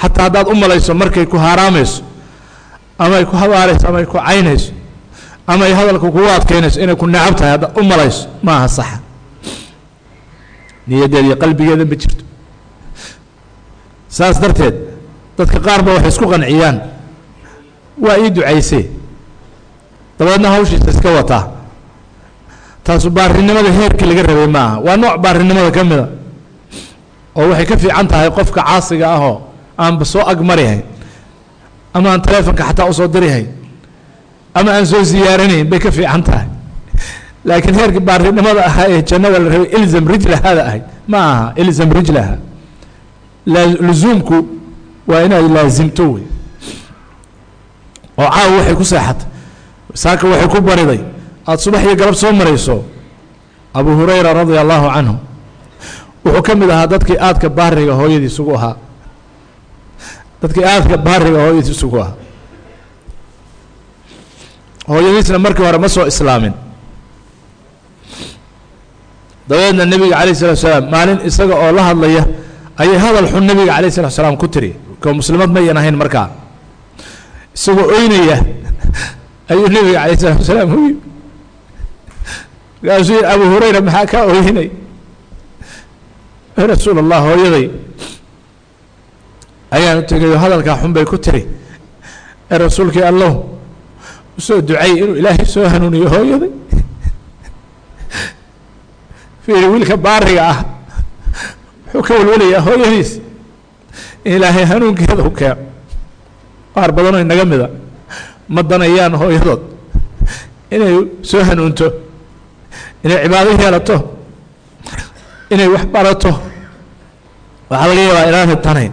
Xataa haddaad u malayso markay ku haaraamayso ama ay ku habaarayso ama ay ku caynayso ama ay hadalka kugu adkeynayso inay ku necab tahay haddaad u malayso ma aha saxa. Niyaddeeda iyo qalbigeeda ma jirto. Saas darteed dadka qaar ba waxay isku qanciyaan. Waa ii ducaysee dabeedna hawshiisa iska wataa taasu baarinimada heerkii laga rabay ma aha waa nooc baarinimada ka mida. Oo waxay ka fiican tahay qofka caasiga ahoo aanba soo agmarihayn ama aan taleefonka xataa u soo dirihayn ama aan soo ziyaaranayn bay ka fiican tahay. Laakiin heerkii baarinimada ahaa ee jannada la rabay ilzam rijlahaada ahayd ma aha ilzam rijlaha luzuumku waa inaad laasimto wey oo caawa waxay ku seexatay. Saaka waxay ku bariday. Aada subax iyo galab soo marayso abu hurayra radia allahu canhu wuxuu ka mid ahaa dadkii aadka baariga hooyadiis ugu ahaa. Dadkii aadka baariga hooyadiis ugu ahaa. Hooyadiisna markii hore ma soo islaamin. Dabeedna nebiga calayh salatu salaam maalin isaga oo la hadlaya ayay hadal xun nebiga calayh salatu salaam ku tiri ko muslimad mayan ahayn markaa isagoo oynaya ayuu nebiga calayh salatu salaam u yimi markaasuu yihi abu hurayra maxaa kaa ooynay rasuul allah hooyaday. Ayaan u tegayo hadalkaa xun bay ku tiri. Ee rasuulkii allow u soo ducay inuu ilaahay soo hanuuniyo hooyaday. [LAUGHS] Fiiri wiilka baariga ah wuxuu ka welwelayaa hooyadiis in ilaahay hanuunkeeda u keeno qaar badanoo inaga mida ma danayaan hooyadood. Inay soo hanuunto inay cibaado yeelato inay wax barato. Waxaa laga yaabaa inaanay danayn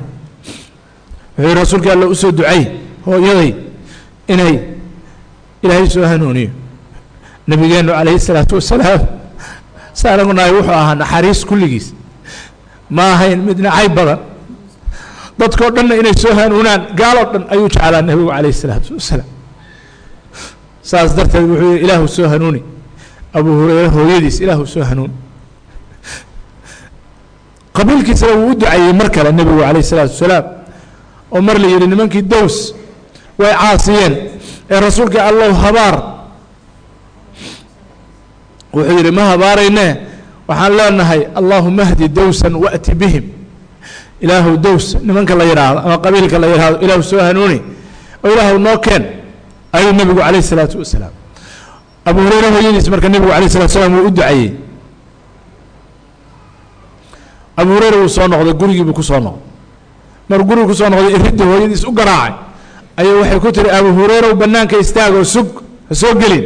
wuxuu rasuulka alla u soo ducay hooyaday inay ilaahay soo hanuuniyo. Nabigeenu calayhi isalaatu wasalaam sa anagu nahay wuxuu ahaa naxariis kulligiis. Ma ahayn mid nacayb badan dadkao dhanna inay soo hanuunaan gaaloo dhan ayuu jeclaa nebigu calayh isalaatu wasalaam. Saas darteed wuxuu yihi ilaahu soo hanuuni. Abu hureyre hooyadiis ilaahu soo hanuuni. Qabiilkiisana wuu u ducayey mar kale nebigu calayh isalaatu wasalaam oo mar la yidhi nimankii dows way caasiyeen ee rasuulka allow habaar. Wuxuu yidhi ma habaarayne waxaan leenahay allaahuma hdi dowsan wa'ti bihim ilaahu dows nimanka la yidhaahdo ama qabiilka la yidhaahdo ilaahu soo hanuuni. Oo ilaahu noo keen ayuu nebigu calayh isalaatu wasalaam. Abu hureyre hooyadiis marka nebigu alayh salatu salaam wuu u ducayey. Abu hureyre wuu soo noqday gurigiibuu ku soo noqday. Maruu gurigu ku soo noqday iridii hooyadiis u garaacay. Ayuu waxay ku tiri abu hureyrew bannaanka istaagoo sug ha soo gelin.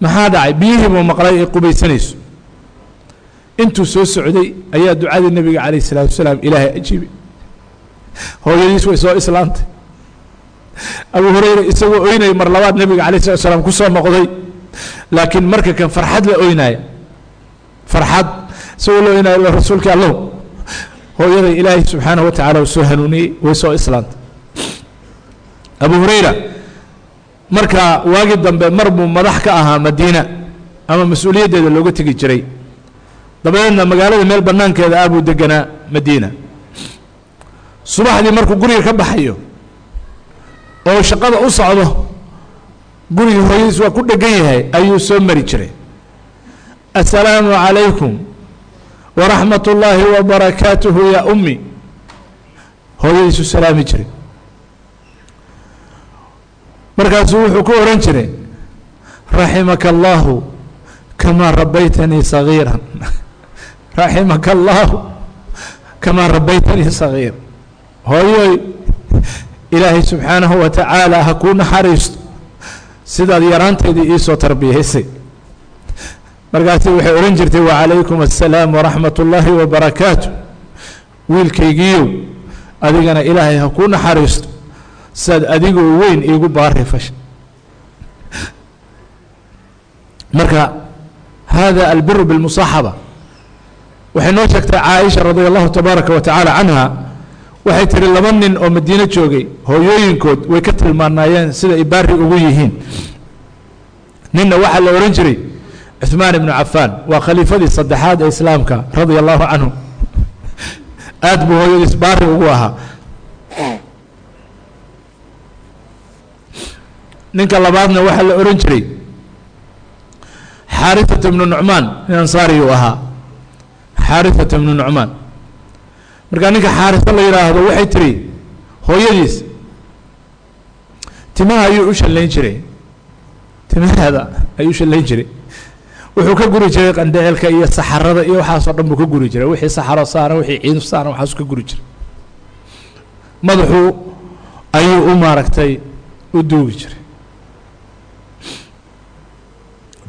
Maxaa dhacay? Biyihii buu maqlay ay qubaysanayso intuu soo socday ayaa ducadii nebiga calayh isalaatu wasalaam ilaahay ajiibay hooyadiis way soo islaantay. Abu hureyre isagoo oynaya mar labaad nebiga calayh salatu salaam ku soo noqday. Laakiin marka kan farxad la oynaaya farxad isagoo la oynaya la rasuulkii allow hooyaday ilaahay subxaanahu wa tacaala uu soo hanuuniyey way soo islaantay. Abu hureyra markaa waagii dambe mar buu madax ka ahaa madiina ama mas'uuliyaddeeda looga tegi jiray dabadeedna magaalada meel bannaankeeda ah buu deganaa madiina. Subaxdii markuu guriga ka baxayo oo shaqada u socdo guriga hooyadiis waa ku dhegan yahay ayuu soo mari jiray. Assalaamu calaykum waraxmat ullaahi wabarakaatuhu yaa ummi. Hooyadiisu salaami jiray. Markaasuu wuxuu ku ohan jiray raximaka allahu kamaa rabaytanii sagiira [LAUGHS] raximaka allahu kamaa rabaytanii sagiir hooyoy ilaahay subxaanahu wa tacaala ha kuu naxariisto. Sidaad yaraanteedii iisoo tarbiyaysay markaasi waxay odhan jirtay wacalaykum assalaam waraxmat ullaahi wabarakaatu wiilkaygiiyow adigana ilaahay ha kuu naxariisto. Sidaad adigoo weyn iigu baari fasha marka hada albiru biاlmusaaxaba waxay noo sheegtay caaisha radia allahu tabaaraka wa tacaala canha waxay tihi laba nin oo madiine joogay hooyooyinkood way ka tilmaanaayeen sida ay baari ugu yihiin. Ninna waxaa la odhan jiray cuثmaan ibnu cafaan waa khaliifadii saddexaad ee islaamka radia allahu canhu [LAUGHS] aad buu hooyadiis baari ugu ahaa. Ninka labaadna waxaa la odhan jiray xaariثata ibnu nucmaan nin ansaariyuu ahaa xaarisata bnu nucmaan. Markaa ninka xaarisa la yidhaahdo waxay tiri hooyadiis timaha ayuu u shallayn jiray. Timahaada ayuu u shallayn jiray. Wuxuu ka guri jiray qandhecelka iyo saxarada iyo waxaasoo dhan buu ka guri jiray. Wixii saxaro saaran wixii ciin saaran waxaasuu ka guri jiray. Madaxuu ayuu u maaragtay u duugi jiray.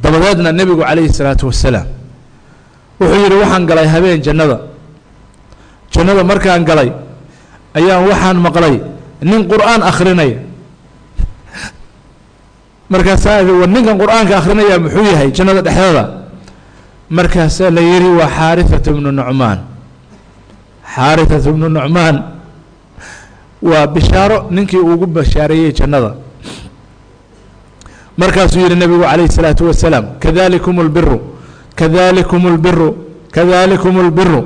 Dabadeedna nebigu calayhi salaatu wasalaam wuxuu yidhi waxaan galay habeen jannada. Jannada markaan galay ayaan waxaan maqlay nin qur'aan akhrinaya markaasaa war ninkan qur'aanka akhrinayaa muxuu yahay jannada dhexdada markaasaa la yidhi waa xaarifat bnu nucmaan. Xaarifat bnu nucmaan waa bishaaro ninkii uugu bashaareeyey jannada. Markaasuu yidhi nebigu calayhi salaatu wasalaam kadalikum lbiru kadalikum اlbiru kadalikum اlbiru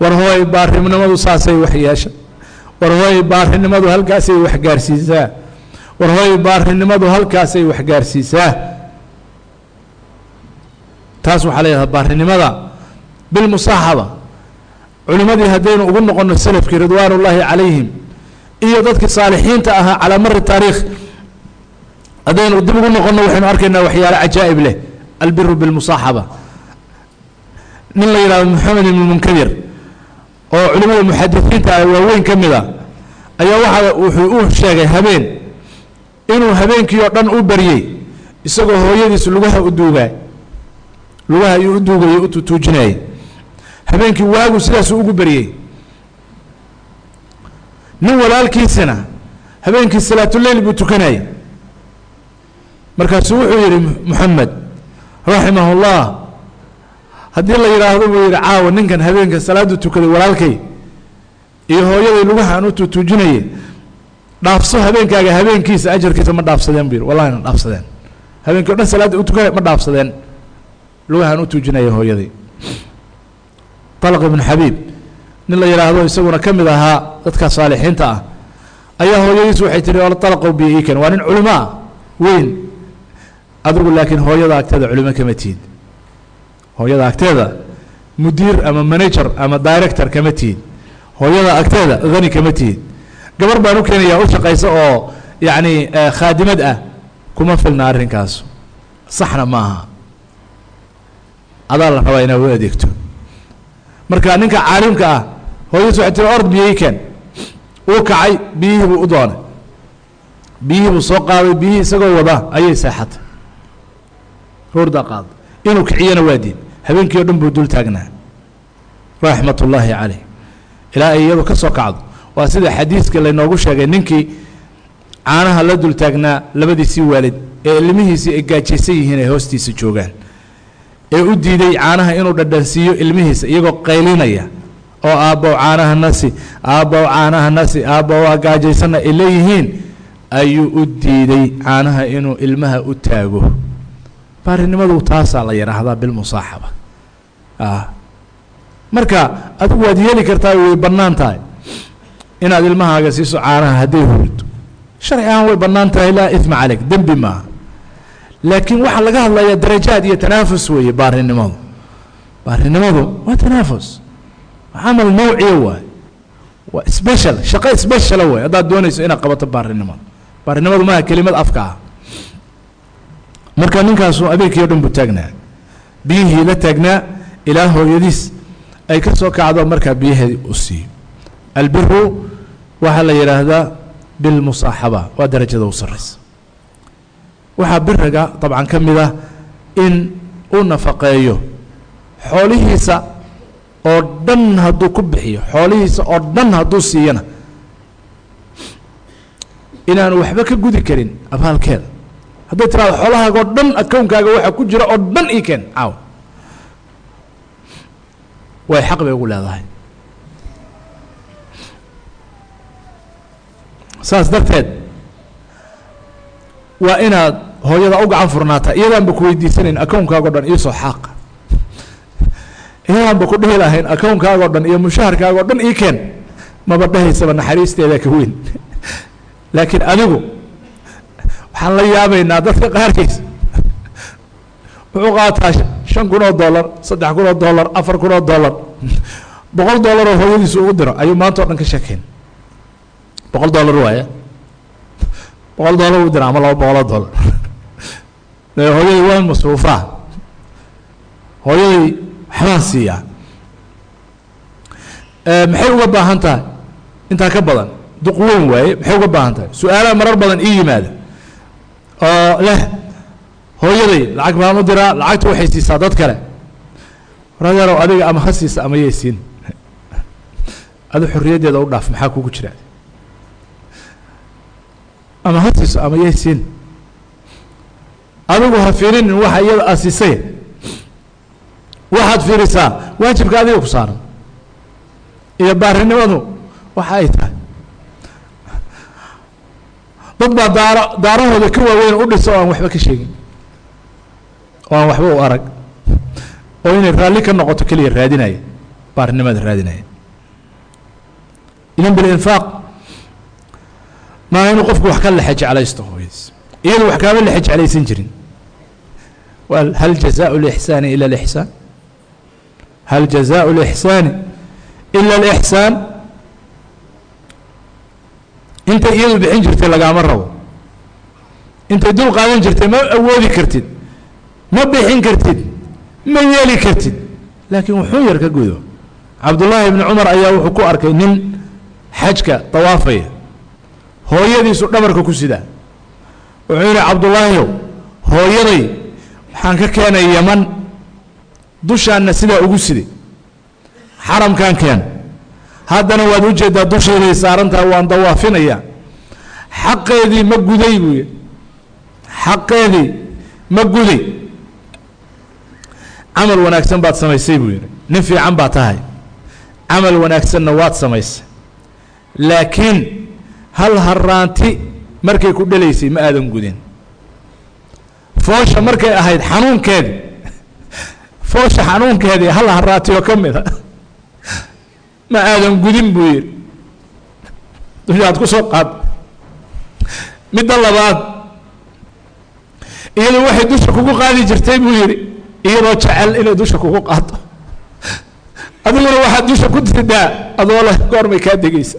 war hooy baarinimadu saasay wax yeesha war hooy baarinimadu halkaasay wax gaarsiisaa war hooy baarinimadu halkaasay wax gaarsiisaa taas waxaa leedaha baarinimada bilmusaaxaba culimmadii haddaynu ugu noqono selafkii ridwaan ullaahi calayhim iyo dadkii saalixiinta ahaa calaa mari taariikh haddaynu dib ugu noqono waxaynu arkaynaa waxyaale cajaa'ib leh. Albiru bilmusaaxaba nin la yidhahdo moxamed ibnu munkadir oo culimada muxadisiinta ah waaweyn ka mid a ayaa waxa wuxuu u sheegay habeen. Inuu habeenkii oo dhan u baryey isagoo hooyadiis lugaha u duugaay lugaha ayuu u duugayay u tutuujinayay habeenkii waagu sidaasuu ugu baryey nin walaalkiisina habeenkii salaatuleyl buu tukanayay. Markaasuu wuxuu yidhi moxamed raximah اllah haddii la yidhaahdo buu yidhi caawa ninkan habeenka salaadu tukaday walaalkay iyo hooyaday lugahaan u tutuujinaye dhaafso habeenkaaga habeenkiisa ajarkiisa ma dhaafsadeen bu yidhi. Wallahi dhaafsadeen. Habeenkii o dhan salaadda u tukanay ma dhaafsadeen. Lugahaan u tuujinaya hooyaday طalq ibnu xabiib nin la yidhaahdo isaguna ka mid ahaa dadka saalixiinta ah ayaa hooyadiis waxay tihi alqow biikan waa nin culimo ah weyn. Adigu laakiin hooyada agteeda culimo kama tihid hooyada agteeda mudiir ama manager ama director kama tihid hooyada agteeda hani kama tihid gabar baan u keenayaa u shaqaysa oo yacni khaadimad ah kuma filna arrinkaas saxna ma aha. Adaa la rabaa inaad u adeegto. Marka ninka caalimka ah hooyadiis waxay tiri ord biyihii keen. Uu kacay biyihii buu u doonay. Biyihii buu soo qaaday biyihii isagoo wada ayay seexatay roordaa qaaday inuu kiciyana waa diin habeenkii o dhan buu dul taagnaa. Raxmat ullaahi caleyh ilaa ay iyadu ka soo kacdo. Waa sida xadiiska laynoogu sheegay ninkii caanaha la dul taagnaa labadiisii waalid ee ilmihiisii ay gaajaysan yihiin ay hoostiisa joogaan. Ee u diiday caanaha inuu dhadhansiiyo ilmihiisa iyagoo qaylinaya oo aabbow caanaha nasi aabbow caanaha nasi aabbow waa gaajaysanna ay leeyihiin. Ayuu u diiday caanaha inuu ilmaha u taago baarinimadu taasaa la yidhaahdaa bilmusaaxaba marka adigu waad yeeli kartaa way bannaan tahay. Inaad ilmahaaga siiso caanaha hadday hurdo sharci ahaan way bannaan tahay laa ima caleyk dembi maaha. Laakiin waxaa laga hadlayaa darajaad iyo tanaafus weeye baarinimadu baarinimadu waa tanaafus. Camal nawciya waay waa special shaqo speciala waay haddaad doonayso inaad qabato baarinimada baarinimadu maaha kelimad afka ah marka ninkaasu abeekii o dhan buu taagnaa. Biyihii la taagnaa ilaa hooyadiis ay ka soo kacdo markaa biyaheedi u siiyo albiru waxaa la yidhaahdaa bilmusaaxaba waa darajada u sarraysa waxaa biriga dabcan ka mid ah in uu nafaqeeyo xoolihiisa oo dhan hadduu ku bixiyo xoolihiisa oo dhan hadduu siiyana inaanu waxba ka gudi karin abaalkeeda hadday tiraado xoolahaaga oo dhan akownkaaga waxa ku jira oo dhan ii keen. Caaw way xaq bay ugu leedahay. Saas darteed waa inaad hooyada u gacan furnaata iyadaanba ku weydiisanayn akownkaago dhan iisoo xaaqa iyadaanba ku dhihi lahayn akownkaago dhan iyo mushaharkaagoo dhan ii keen. Maba dhahaysaba naxariisteeda ka weyn. Laakiin adigu waxaan la yaabaynaa dadka qaarkiis. Wuxuu qaataa shan kun oo dollar saddex kun oo dollar afar kun oo dollar. Boqol dollar oo hooyadiisu ugu diro ayuu maanta o dhan ka sheekeyn. Boqol dollar waaya boqol dollar u dira ama laba boqoloo dollar. Hooyadii waa masruufaa? Hooyadii waxbaan siiyaa maxay uga baahan tahay? Intaa ka badan duq weyn waaye maxay uga baahan tahay? Su'aalaha marar badan ii yimaada oo leh. Hooyaday lacag baan u diraa lacagta waxay siisaa dad kale. Waradeerow adiga ama ha siisa ama yay siin. [LAUGHS] Adu xorriyaddeeda u dhaaf maxaa kugu jira? Ama ha siiso ama yay siin. Adigu ha fiirinin waxa iyada aa siisay. Waxaad fiirisaa waajibka adiga ku saaran. Iyo baarinimadu waxa ay tahay dad baa daaro daarahooda ka waaweyn u dhisa oo aan waxba ka sheegin oo aan waxba u arag oo inay raalli ka noqoto keliya raadinaya baarinimada raadinaya idan bilinfaaq maa inuu qofku wax ka lexe jeclaysto hooyadiis iyadu wax kaama lexe jeclaysan jirin hal jazaء الإحsaan ilا الإحsaan hal jazaء الإحsaani ilا الإحsaan intay iyadu bixin jirtay lagaama rabo. Intay dul qaadan jirtay ma awoodi kartid ma bixin kartid ma yeeli kartid. Laakiin wuxuu yar ka gudo. Cabdullaahi ibni cumar ayaa wuxuu ku arkay nin xajka dawaafaya. Hooyadiisu dhabarka ku sidaa wuxuu yihi cabdullaahiyow hooyaday waxaan ka keenay yaman. Dushaanna sidaa ugu siday xaramkan keen haddana waad u jeedaa dushayday saarantaha waan dawaafinayaa. Xaqeedii ma guday buu yihi xaqeedii ma guday. Camal wanaagsan baad samaysay buu yihi nin fiican baa tahay. Camal wanaagsanna waad samaysay. Laakiin hal haraanti markay ku dhelaysay ma aadan gudin. Foosha markay ahayd xanuunkeedii. [LAUGHS] Foosha xanuunkeedii hal haraatiyoo ka mid a [LAUGHS] ma aadan gudin buu yihi dushaad ku soo qaad. Midda labaad iyadu waxay dusha kugu qaadi jirtay buu yihi iyadoo jecel inay dusha kugu qaado adiguna waxaad dusha ku sidaa adoo leh goormay kaa degeysa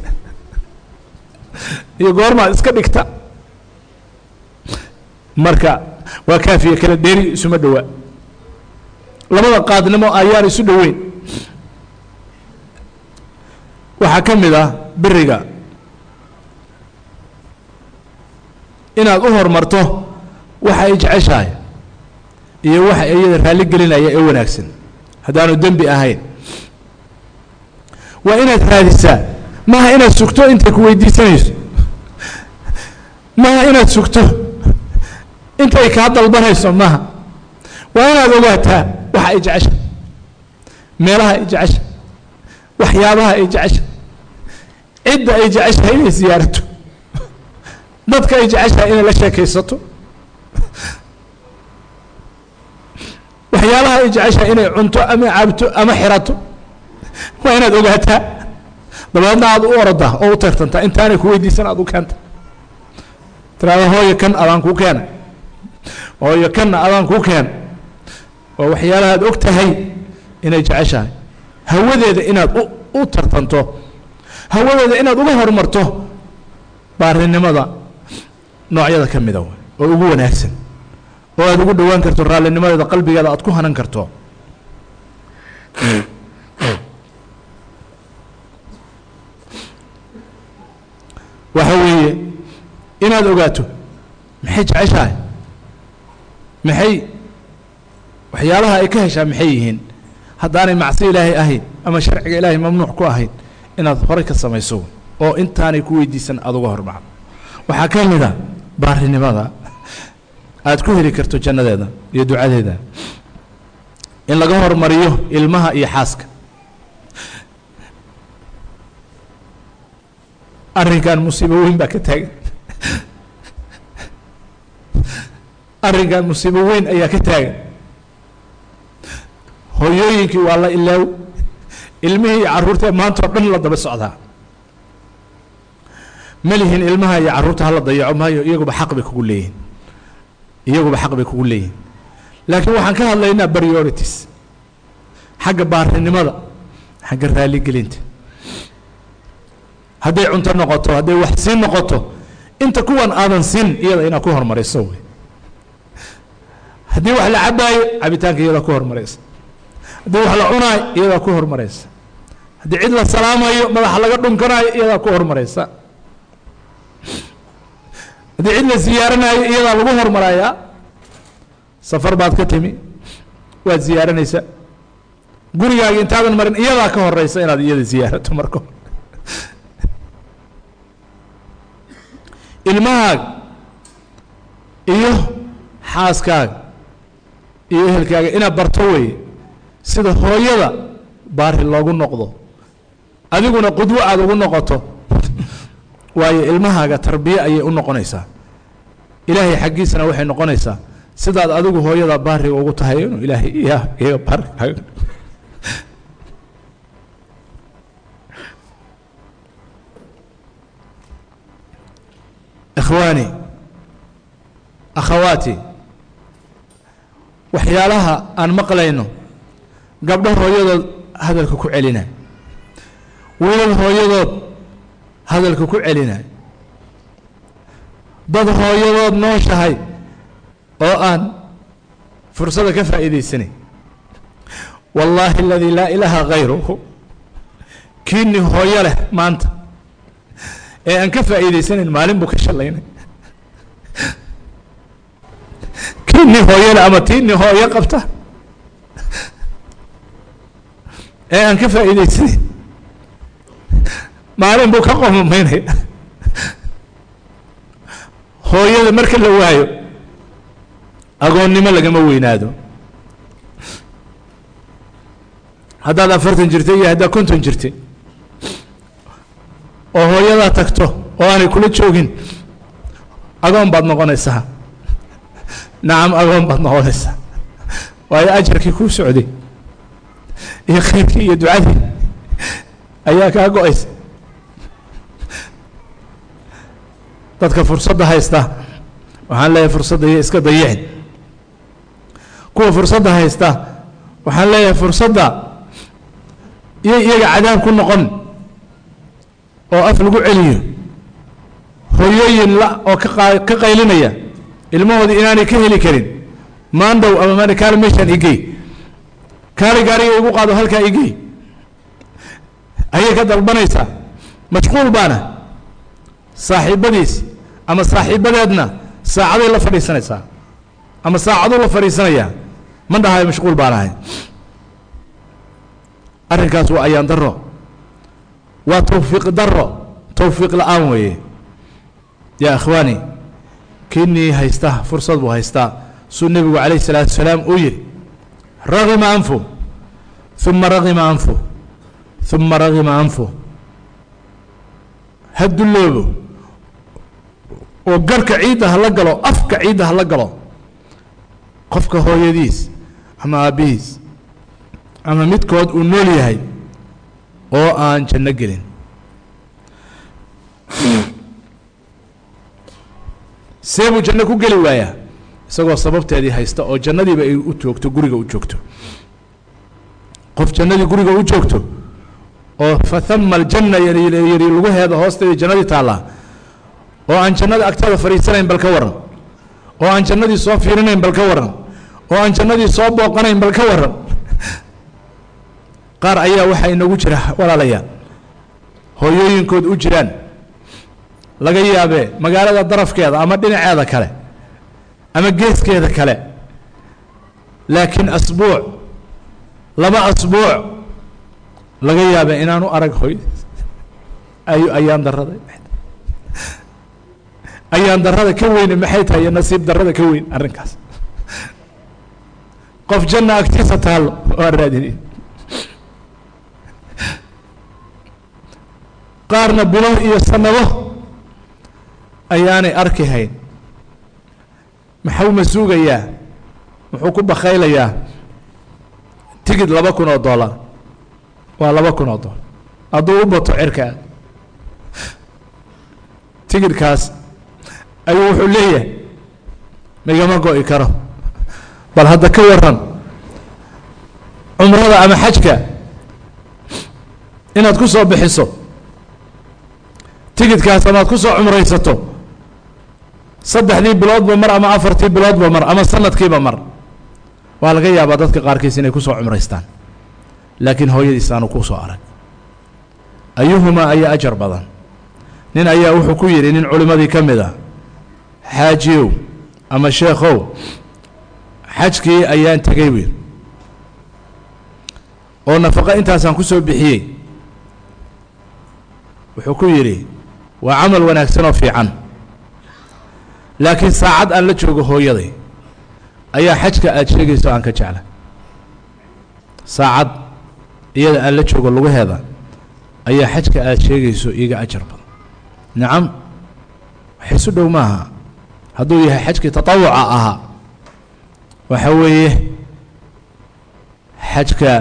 iyo goormaad iska dhigta. Marka waa kaafiya kala dheeri isuma dhowaa. Labada qaadnimo ayaan isu dhoweyn waxaa ka mid ah beriga. Inaad u horumarto waxa ay jeceshahay iyo waxa iyada raalli gelinaya ee wanaagsan. Haddaanu dembi ahayn. Waa inaad raadisaa. Maaha inaad sugto intay ku weydiisanayso. Maaha inaad sugto intay kaa dalbanayso maaha. Waa inaad ogaataa waxa ay jecesha meelaha ay jecesha waxyaabaha ay jecesha cidda ay jeceshahay inay siyaarato dadka ay jeceshahay inay la sheekaysato. Waxyaalaha ay jeceshahay inay cunto ama cabto ama xirato. Waa inaad ogaataa. Dabeedna aad u orodaa oo u tartantaa intaanay ku weydiisan aad u keenta. Tiraada hooyo kan adaan kuu keena hooyo kanna adaan kuu keena waa waxyaalaha aad og tahay inay jeceshahay. Hawadeeda inaad u tartanto hawadeeda inaad uga horumarto baarinimada noocyada ka mida oo ugu wanaagsan oo aad ugu dhowaan karto raalinimadeeda qalbigeeda aad ku hanan karto. Waxa weeye inaad ogaato maxay jeceshahay? Maxay waxyaalaha ay ka heshaa maxay yihiin? Haddaanay macsi ilaahay ahayn ama sharciga ilaahay mamnuuc ku ahayn inaad horay ka samayso oo intaanay ku weydiisan aada uga hormacdo waxaa ka mid a baarinimada aad ku heli karto jannadeeda iyo ducadeeda. In laga hormariyo ilmaha iyo xaaska. Arrinkan musiibo weyn baa ka taagan. Arrinkan musiibo weyn ayaa ka taagan. Hooyooyinkii waa la ilaaw ilmihii iyo carruurtae maanta oo dhan la daba socdaa ma lihin ilmaha iyo carruurta hala dayaco maayo iyaguba xaq bay kugu leeyihiin. Iyaguba xaq bay kugu leeyihiin. Laakiin waxaan ka hadlaynaa priorities. Xagga baarinimada xagga raaligelinta. Hadday cunto noqoto hadday wax siin noqoto inta kuwan aadan siin iyada inaad ku hormarayso wey haddii wax la cabaayo cabitaanka iyadaa ku hormaraysa haddii wax la cunaayo iyadaa ku hormaraysa. Haddii cid la salaamayo madaxa laga dhunkanaayo iyadaa ku hormaraysa. Haddii cid la siyaaranayo iyadaa lagu hormarayaa safar baad ka timi waad ziyaaranaysaa gurigaaga intaadan marin iyadaa ka horeysa inaad iyada ziyaarato marka hore. Ilmahaaga iyo xaaskaaga iyo ehelkaaga inaad barto weeye sida hooyada baari loogu noqdo adiguna qudwo aad ugu noqoto waayo ilmahaaga tarbiye ayay u noqonaysaa. Ilaahay xaggiisana waxay noqonaysaa sidaad adigu hooyada baariga ugu tahay inuu ilaahay iyaga baarigaaga ikhwaani akhawaati waxyaalaha aan maqlayno gabdho hooyadood hadalka ku celina. wiilal hooyadood hadalka ku celina. dad hooyadood nooshahay oo aan fursada ka faa'iidaysanay wallaahi aladii laa ilaaha hayruhu kiini hooyo leh maanta ee aan ka faa'iidaysanayn maalin buu ka shallaynay. kiini hooyo leh ama tiini hooyo qabta ee aan ka faa'iidaysanayn maalin buu ka qomameynaya hooyada marka la waayo agoonnimo lagama weynaado. Haddaad afartan jirtay iyo haddaad konton jirtay oo hooyadaa tagto oo aanay kula joogin agoon baad noqonaysaa. Nacam agoon baad noqonaysaa. Waayo ajarkii kuu socday iyo khayrkii iyo ducadii ayaa kaa go'aysa. Dadka fursadda haysta waxaan leeyahay fursadda iyo iska dayicin kuwa fursadda haysta waxaan leeyahay fursadda iyo iyaga cadaab ku noqon oo af lagu celiyo hooyooyin la oo ka ka qaylinaya ilmahoodii inaanay ka heli karin maandow ama maana kaali meeshaan igey kaali gaariga igu qaado halkaa igey ayay ka dalbanaysaa. Mashquul baana. Saaxiibadiis ama saaxiibadeedna saacaday la fadhiisanaysaa. Ama saacaduu la fadhiisanayaa. Ma dhahayo mashquul baan ahay. Arrinkaas waa ayaan daro waa tawfiiq daro tawfiiq la'aan weeye. Yaa ikhwaani kinii haysta fursad buu haystaa. Suu nebigu calayh الsalaatu wasalaam uu yihi ragima anfu uma ragima anfu uma ragima anfu ha dulloobo oo garhka ciidda hala galo afka ciidda hala galo qofka hooyadiis ama aabbihiis ama midkood uu nool yahay oo aan janno gelin see buu janno ku geli waayaa isagoo sababteedii haysta oo jannadiiba ay u joogto guriga u joogto. Qof jannadii guriga u joogto oo fathama aljanna yari lagu heeda hoosteeda jannadii taallaa oo aan jannada agteeda fadhiisanayn bal ka waran oo aan jannadii soo fiirinayn bal ka waran oo aan jannadii soo booqanayn bal ka waran qaar ayaa waxaa inagu jira walaalayaal hooyooyinkood u jiraan laga yaabee magaalada darafkeeda ama dhinaceeda kale ama geeskeeda kale. Laakiin asbuuc laba asbuuc laga yaabee inaanu arag hoy. Ay ayaan darada ayaan darada ka weyne maxay tahay iyo nasiib darada ka weyn arrinkaas. Qof janna agtiisa taallo waa raadinay qaarna bilo iyo sanado ayaanay arki hayn maxuu ma suugayaa muxuu ku bakaylayaa tigid laba kun oo dollar. Waa laba kun oo dollar. Hadduu u bato cirkaa tigidkaas ayuu wuxuu leeyahay migama go-i karo. Bal hadda ka waran cumrada ama xajka inaad ku soo bixiso tigidkaas amaad ku soo cumraysato saddexdii biloodba mar ama afartii biloodba mar ama sanadkiiba mar. Waa laga yaabaa dadka qaarkiis inay ku soo cumraystaan. Laakiin hooyadiis aanu ku soo arag. Ayuhumaa ayaa ajar badan. Nin ayaa wuxuu ku yidhi nin culimmadii ka mid ah xaajiyow ama sheekhow xajkii ayaan tegey wiil. Oo nafaqo intaasaan ku soo bixiyey. Wuxuu ku yidhi waa camal wanaagsan oo fiican laakiin saacad aan la joogo hooyaday ayaa xajka aada sheegayso aan ka jecla saacad iyada aan la joogo lugaheeda ayaa xajka aada sheegayso iiga ajar badan. Nacam waxaysu dhow maaha. Hadduu yahay xajkii tatawuca ahaa waxa weeye xajka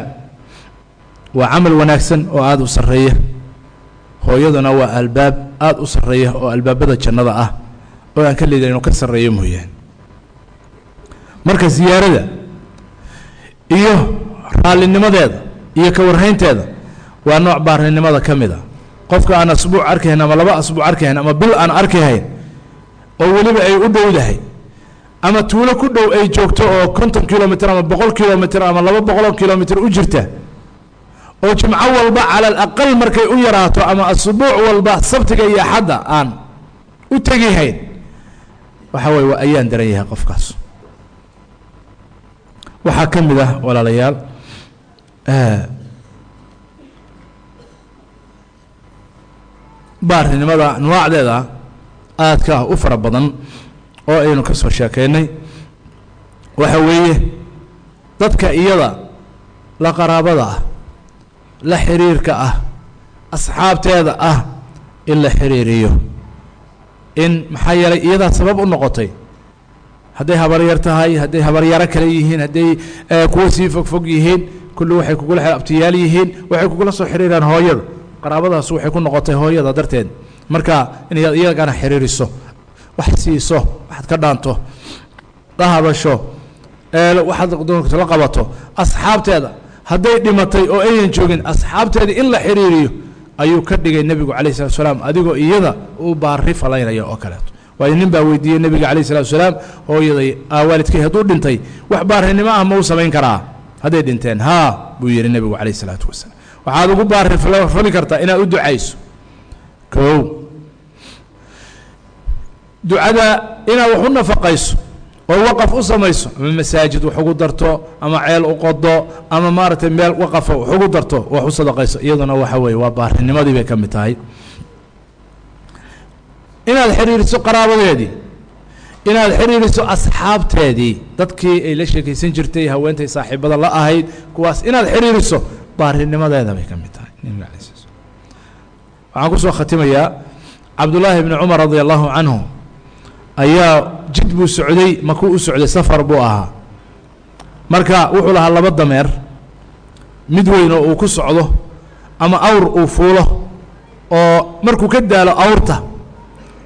waa camal wanaagsan oo aada u sarreeya. Hooyaduna waa albaab aada u sarreeya oo albaabada jannada ah oo aan ka liidan inuu ka sarreeyo mooyaane. Marka siyaarada iyo raalinimadeeda iyo ka warhaynteeda waa nooc baarinimada ka mid a. Qofka aan asbuuc arkahayn ama laba asbuuc arkahayn ama bil aan arkahayn oo weliba ay u dhowdahay ama tuulo ku dhow ay joogto oo konton kilomitr ama boqol kilomitr ama laba boqoloo kilomitr u jirta oo jimco walba cala alaqal markay u yaraato ama asbuuc walba sabtiga iyo axadda aan u tegihayn waxa weye waa ayaan daran yahay qofkaas. Waxaa ka mid ah walaalayaal baarinimada anwaacdeeda aadka u fara badan oo aynu ka soo sheekeynay. Waxa weeye dadka iyada la qaraabada ah la xiriirka ah asxaabteeda ah in la xiriiriyo in maxaa yeelay iyadaa sabab u noqotay. Hadday habaryar tahay hadday habaryaro kale yihiin hadday kuwa sii fogfog yihiin kulli waxay kugula abtiyaal yihiin waxay kugula soo xiriiraan hooyada qaraabadaas waxay ku noqotay hooyada darteed. Marka inaad iyagana xiriiriso wax siiso waxaad ka dhaanto la hadasho waxaad doonto la qabato asxaabteeda hadday dhimatay oo ayan joogin asxaabteeda in la xiriiriyo ayuu ka dhigay nebigu calayh salatu salaam adigoo iyada u baari falaynaya oo kaleeto. Waayo nin baa weydiiyey nebiga calayh salatu salaam hooyaday waalidkay hadduu dhintay wax baarinimo ah ma u samayn karaa? Hadday dhinteen haa buu yidhi nebigu calayh salaatu wasalaam. Waxaad ugu baari fali kartaa inaad u ducayso. Kow. Ducada inaad wax u nafaqayso oo waqaf u samayso ama masaajid wax ugu darto ama ceel u qodo ama maaragtay meel waqafa wax ugu darto wax u sadaqayso. Iyaduna waxa weeye waa baarinimadii bay ka mid tahay. Inaad xiriiriso qaraabadeedii inaad xiriiriso asxaabteedii dadkii ay la sheekaysan jirtay haweentay saaxiibada la ahayd kuwaas inaad xiriiriso baarinimadeeda bay ka mid tahay. Waxaan ku soo khatimayaa cabdullaahi bni cumar radia allahu canhu ayaa jid buu socday makuu u socday safar buu ahaa. Marka wuxuu lahaa laba dameer mid weyn oo uu ku socdo ama awr uu fuulo oo markuu ka daalo awrta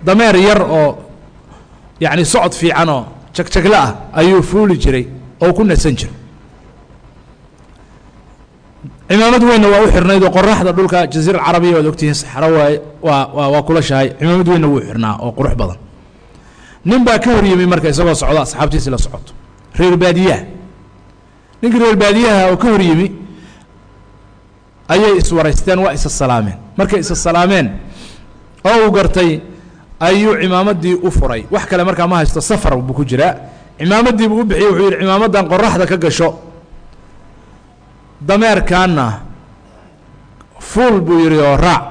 dameer yar oo yacni socod fiican oo jagjagla ah ayuu fuuli jiray oo ku nasan jiray. Cimaamad weynna waa u xirnayd oo qoraxda dhulka jaziira alcarabiya waad ogtihiin saxro waay waa waa waa kula shahay. Cimaamad weynna wuu xirnaa oo qurux badan nin baa ka hor yimi marka isagoo socdo asxaabtiisi la socoto. Reer baadiyaha. Ninkii reer baadiyaha oo ka hor yimi ayay iswaraysteen waa isa salaameen. Markay isa salaameen oo uu gartay ayuu cimaamaddii u furay. Wax kale markaa ma haysto safar buu ku jiraa. Cimaamaddii buu u bixiyey wuxuu yidhi cimaamadan qoraxda ka gasho. Dameerkaanna fuul buu yidhi oo raac.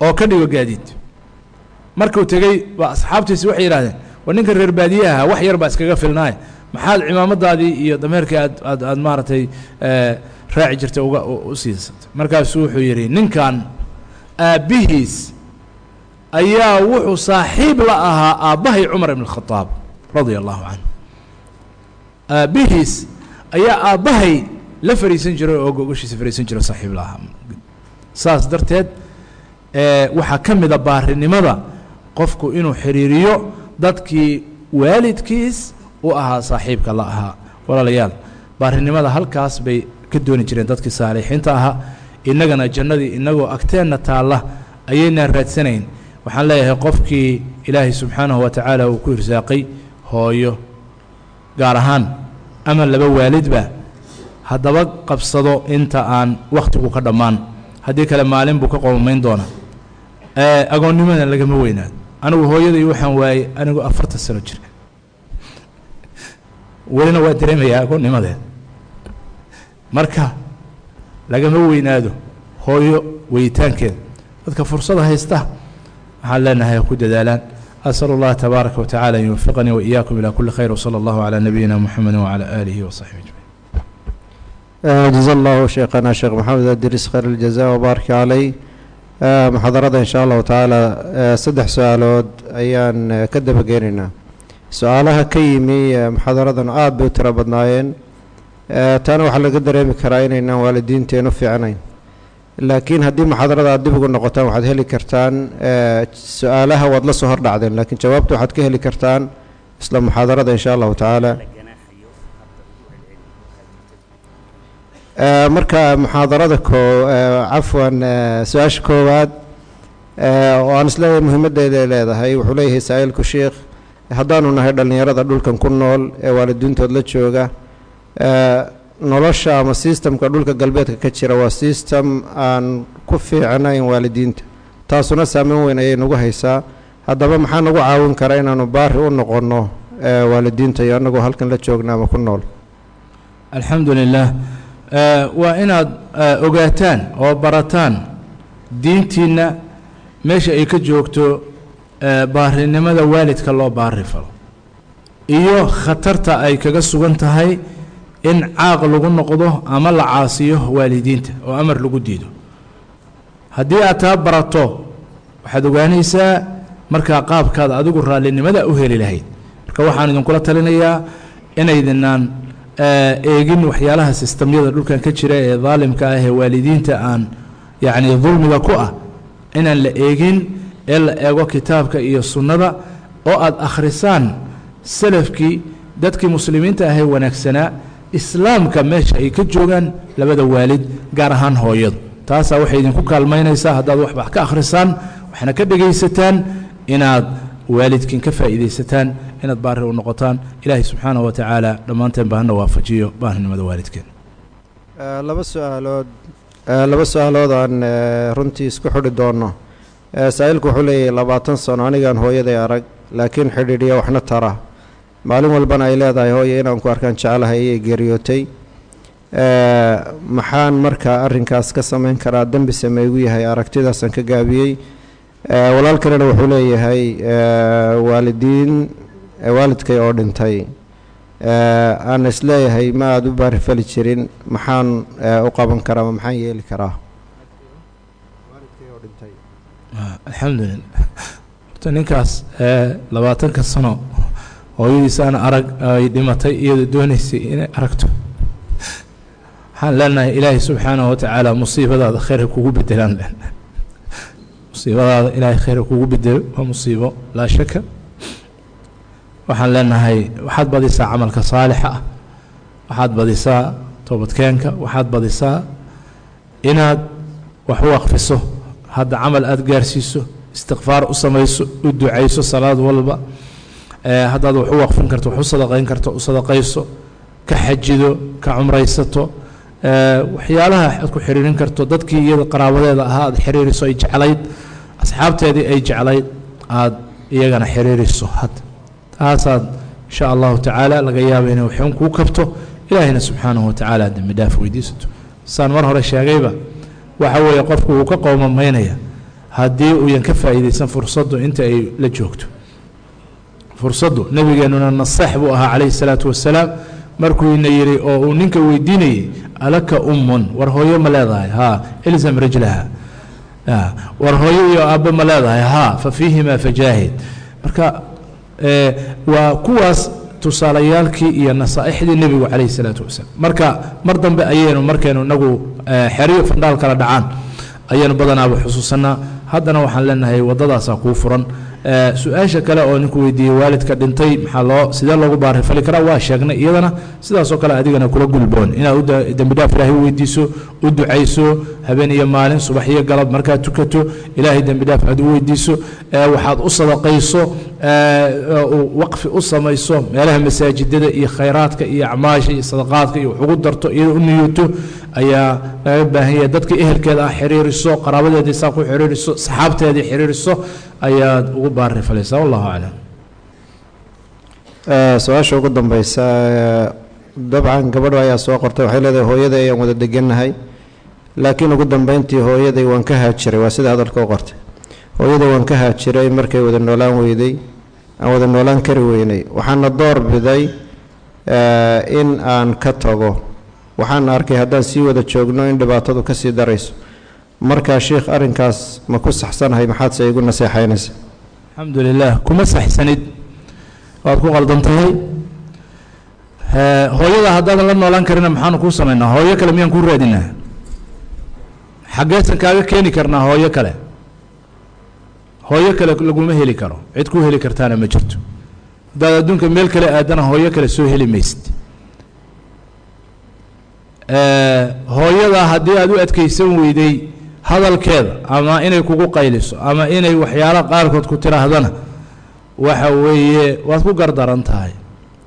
Oo ka dhigo gaadiid markuu tegey asxaabtiisi waxay yidhahdeen war ninka reer baadiyaha wax yar baa iskaga filnaaye. Maxaad cimaamadaadii iyo dameerkii aad aad aad maaragtay raaci jirtay uga u siisatay. Markaasuu wuxuu yidhi ninkan aabbihiis ayaa wuxuu saaxiib la ahaa aabbahay cumar ibn khadaab radia allahu canhu. Aabbihiis ayaa aabbahay la fariisan jiray oo gogashiisa fariisan jiro saaxiib la ahaa. Saas darteed waxaa ka mida baarinimada qofku inuu xiriiriyo dadkii waalidkiis u ahaa saaxiibka la ahaa. Walaalayaal baarinimada halkaas bay ka dooni jireen dadkii saalixiinta ahaa. Innagana jannadii inagoo agteenna taalla ayaynaan raadsanayn. Waxaan leeyahay qofkii ilaahay subxaanahu wa tacaala uu ku irsaaqay hooyo gaar ahaan ama laba waalidba. Haddaba qabsado inta aan wakhtigu ka dhammaan. Haddii kale maalin buu ka qomamayn doonaa. Agoonnimada lagama weynaado anigu hooyaday waxaan waayey anigu afartan sano jira welina waa dareemayaa agoonnimadeed marka lagama weynaado hooyo weyitaankeeda dadka fursada haysta waxaan leenahay ku dadaalaan أسأل الله تبارك وتعالى أن يوفقني وإياكم إلى كل خير وصلى الله على نبينا محمد وعلى آله وصحبه أجمعين جزا الله شيخنا شيخ محمد الدريس خير الجزاء وبارك عليه Eh, muxaadarada inshaa allahu tacaala eh, saddex su'aalood ayaan eh, ka dabagelinaa su'aalaha ka yimi muxaadaradan aad bay u tiro badnaayeen. Taana waxaa laga dareemi karaa inaynaan waalidiinteen u fiicnayn. Laakiin haddii muxaadarada aad dib ugu noqotaan waxaad heli kartaan su'aalaha waad la soo hordhacdeen laakiin jawaabta waxaad ka heli kartaan isla muxaadarada inshaa allahu tacaala marka muxaadarada koo cafwan su'aasha koowaad oo aan is leeyahay muhiimaddeeda ay leedahay wuxuu leeyahay saa-iilku sheikh haddaanu nahay dhallinyarada dhulkan ku nool ee waalidiintood la jooga nolosha ama sistamka dhulka galbeedka ka jira waa sistem aan ku fiicnayn waalidiinta. Taasuna saameyn weyn ayay nagu haysaa. Haddaba maxaa nagu caawin kara inaanu baari u noqonno waalidiinta iyo annagoo halkan la joogna ama ku nool? Alxamdu lilah waa inaad ogaataan oo barataan diintiinna meesha ay ka joogto baarinimada waalidka loo baari falo. Iyo khatarta ay kaga sugan tahay in caaq lagu noqdo ama la caasiyo waalidiinta oo amar lagu diido. Haddii aad taa barato waxaad ogaanaysaa markaa qaabkaad adigu raallinimada u heli lahayd. Marka waxaan idinkula talinayaa inaydinaan eegin waxyaalaha sistamyada dhulkan ka jira ee daalimka ah ee waalidiinta aan yacni dulmiga ku ah inaan la eegin ee la eego kitaabka iyo sunnada oo aad akhrisaan salafkii dadkii muslimiinta ahee wanaagsanaa islaamka meesha ay ka joogaan labada waalid gaar ahaan hooyadu. Taasaa waxay idinku kaalmaynaysaa haddaad waxba ka akhrisaan waxna ka dhegaysataan inaad waalidkiin ka faa'iidaysataan inaad baari u noqotaan. Ilaahay subxaanahu wa tacaala dhammaanteen baahana waafajiyo baahnimada waalidkeen laba su'aalood laba su'aalood aan runtii isku xidhi doonno. Saa-iilku wuxuu leeyahay labaatan sano anigaan hooyaday arag laakiin xidhiidhiya waxna tara. Maalin walbana ay leedahay hooye inaan ku arkaan jeclahay ayay geeriyootay. Maxaan markaa arrinkaas ka samayn karaa? Dembi sameygu yahay aragtidaasaan ka gaabiyey. Walaal kalena wuxuu leeyahay waalidiin waalidkay oo dhintay. Aan is leeyahay ma aada u baarifali jirin maxaan u qaban karaa ma maxaan yeeli karaa? Alxamdulilah horta ninkaas labaatanka sano hooyadiisaana arag ay dhimatay iyadoo doonaysay inay aragto. Waxaan leenahay ilaahay subxaanahu wa tacaala musiibadaada khayra kugu bedelaan musiibadaada ilaahay khayra kugu bedelo waa musiibo laa shaka waxaan leenahay waxaad badisaa camalka saalixa ah waxaad badisaa toobadkeenka waxaad badisaa inaad wax u aqfiso hadda camal aada gaarsiiso istikfaar u samayso u ducayso salaad walba haddaad wax u waqfin karto wax u sadaqayn karto u sadaqayso ka xajido ka cumraysato waxyaalaha aad ku xiriirin karto dadkii iyada qaraabadeeda ahaa aad xiriiriso ay jeclayd asxaabteedii ay jeclayd aad iyagana xiriiriso hadda taasaad insha allahu tacaala laga yaaba inay waxun kuu kabto. Ilaahayna subxaanahu watacaala dembi weydiisato. Saan mar hore sheegayba waxa weeye qofku uu ka qoomamaynaya haddii uuyan ka faa'iidaysan fursaddu inta ay la joogto. Fursaddu nebigeennuna naseex buu ahaa calayhi salaatu wasalaam markuu ina yidhi oo uu ninka weydiinayey alaka ummun. War hooyo ma leedahay? Haa ilzam rijlaha. War hooyo iyo aabbo ma leedahay? Haa fa fiihimaa fajaahid marka waa kuwaas tusaalayaalkii iyo nasaa'ixdii nebigu calayhi salaatu wasalaam. Marka mar dambe ayaynu markaynu inagu xeriyo fandhaal kala dhacaan ayaynu badanaaba xusuusanaa haddana waxaan leenahay waddadaasaa kuu furan. Su'aasha kale oo ninku weydiiyey waalidka dhintay maxaa loo sidee loogu baarifali karaa? Waa sheegnay iyadana sidaasoo kale adigana kula gulboon. Inaad dembi dhaaf ilaahay weydiiso u ducayso habeen iyo maalin subax iyo galab markaad tukato ilaahay dembi dhaaf aad u weydiiso waxaad u sadaqayso waqfi u samayso meelaha masaajidada iyo khayraadka iyo acmaasha iyo sadaqaadka iyo wax ugu darto iyada u niyooto ayaa laga baahan yahay. Dadka ehelkeeda ah xiriiriso qaraabadeedii saa ku xiriiriso saxaabteedii xiriiriso ayaad ugu baarifalaysaa wallahu aclam. Su'aasha ugu dambeysa dabcan gabadho ayaa soo qortay. Waxay leedahay hooyaday ayaan wada degannahay laakiin ugu dambeyntii hooyaday waan ka haajiray waa sida hadalka u qortay. Hooyaday waan ka haajiray markay wada noolaan weyday aan wada noolaan kari weynay. Waxaana door biday in aan ka tago. Waxaan arkay haddaan sii wada joogno in dhibaatadu ka sii darayso. Markaa sheikh arrinkaas ma ku saxsanahay maxaadse igu naseexaynaysa? Alxamdu lilah kuma saxsanid. Waad ku qaldan tahay hooyada haddaadan la noolaan karina maxaanu kuu samaynaa? Hooyo kale miyaan kuu raadinaa? Xaggeesan kaaga keeni karnaa hooyo kale hooyo kale laguma heli karo. Cid ku heli kartaana ma jirto. Haddaad adduunka meel kale aadana hooyo kale soo heli maysid. Hooyada haddii aad u adkaysan weyday hadalkeeda ama inay kugu qayliso ama inay waxyaala qaarkood ku tidhaahdana waxa weeye waad ku gardaran tahay.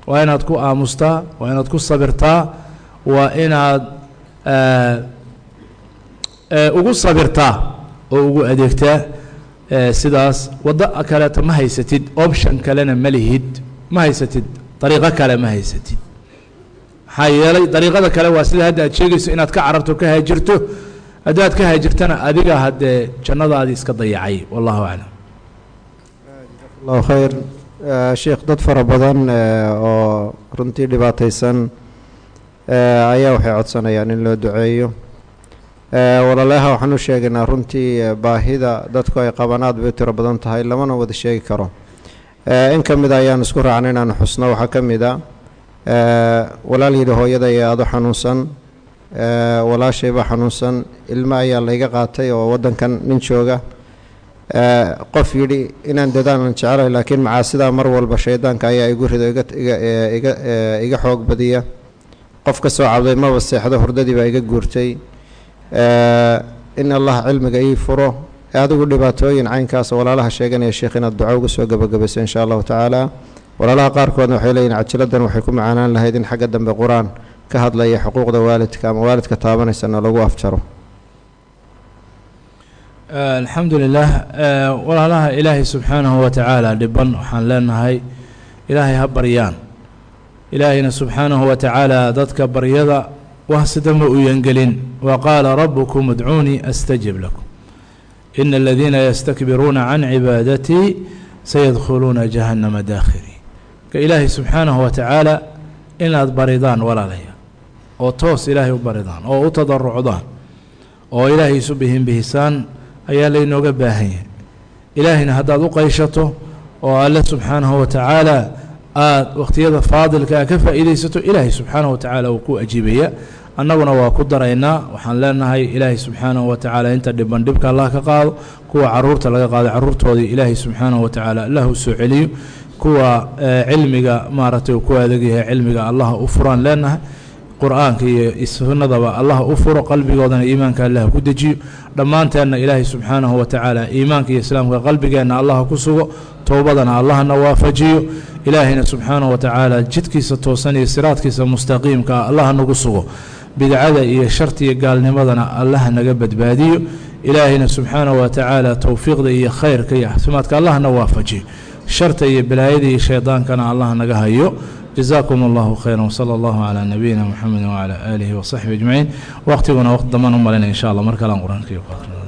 Waa inaad ku aamustaa waa inaad ku sabirtaa waa inaad ugu sabirtaa oo ugu adeegtaa sidaas waddo kaleeta ma haysatid option kalena ma lihid ma haysatid dariiqo kale ma haysatid. Maxaa yeelay dariiqada kale waa sida hadda aad sheegayso inaad ka cararto ka haajirto haddaad ka haajirtana adiga haddee jannadaadii iska dayacay wallahu aclam. Allahu khayr. Sheikh dad fara badan oo runtii dhibaataysan ayaa waxay codsanayaan in loo duceeyo walaalaha waxaan u sheegaynaa runtii baahida dadku ay qabaan aad bay tiro badan tahay lamana wada sheegi karo. In ka mida ayaan isku raacna inaanu xusno waxaa ka mid a walaal yidhi hooyada ee aado xanuunsan walaashaybaa xanuunsan ilmo ayaa layga qaatay oo waddankan nin jooga. Qof yidhi inaan dadaalan jecelahay laakiin macaasidaa mar walba shaydaanka ayaa igu rido iga xoog badiya. Qof ka soo cabday maba seexdo hurdadii baa iga guurtay in allah cilmiga ii furo. Adigu dhibaatooyin caynkaas walaalaha sheeganaya sheekh inaad duco uga soo gebagabayso insha allahu tacaala. Walaalaha qaarkoodna waxay leeyihiin cajiladan waxay ku macaanaan lahayd in xagga dambe qur'aan ka hadlaya xuquuqda waalidka ama waalidka taabanaysana lagu afjaro. Alxamdu lilah walaalaha ilaahay subxaanahu wa tacaala dhiban waxaan leenahay ilaahay ha baryaan. Ilaahayna subxaanahu wa tacaala dadka baryada wahsidama u yangelin wa qaala rabukum idcuunii astajib lakum. Ina aladiina yastakbiruuna can cibaadatii sayadkhuluuna jahannama daakhiriin marka ilaahay subxaanahu wa tacaala inaad baridaan walaalaya oo toos ilaahay u baridaan oo u tadarucdaan oo ilaahay isu bihinbihisaan ayaa laynooga baahan yahay. Ilaahayna haddaad u qayshato oo alle subxaanahu wa tacaala aada wakhtiyada ka faa'iidaysato ilaahay subxaanahu wa tacaala ku ajiibaya annaguna waa ku daraynaa. Waxaan leenahay ilaahay subxaanahu wa tacaala inta dhiban dhibka allah ka qaado kuwa carruurta laga qaado caruurtoodii ilaahay subxaanahu wa tacaala allah u soo celiyo. Kuwa cilmiga maaragtay uu ku adeegyahay cilmiga allah u furaan leenahay. Qur'aanka iyo sunnadaba allah u furo qalbigoodana iimaanka allah ku dejiyo. Dhammaanteenna ilaahay subxaanahu wa tacaala iimaanka iyo islaamka qalbigeenna allah ku sugo. Towbadana allahna waafajiyo. Ilaahayna subxaanahu wa tacaala jidkiisa toosan iyo siraadkiisa mustaqiimka ah nagu sugo bidcada iyo sharta iyo gaalnimadana allaha naga badbaadiyo. Ilaahayna subxaanahu watacaala towfiiqda iyo khayrka iyo caafimaadka allahna waafajiyo sharta iyo balaayada iyo shaydaankana allah naga hayo. Jazakum allahu khayra wsala allahu calaa nabiyina muxamedi wacala aalihi wasaxbi ajmaciin. Waqhtiguna waqti dambaan u malinaya insha allah. Mar kalean qur'aanka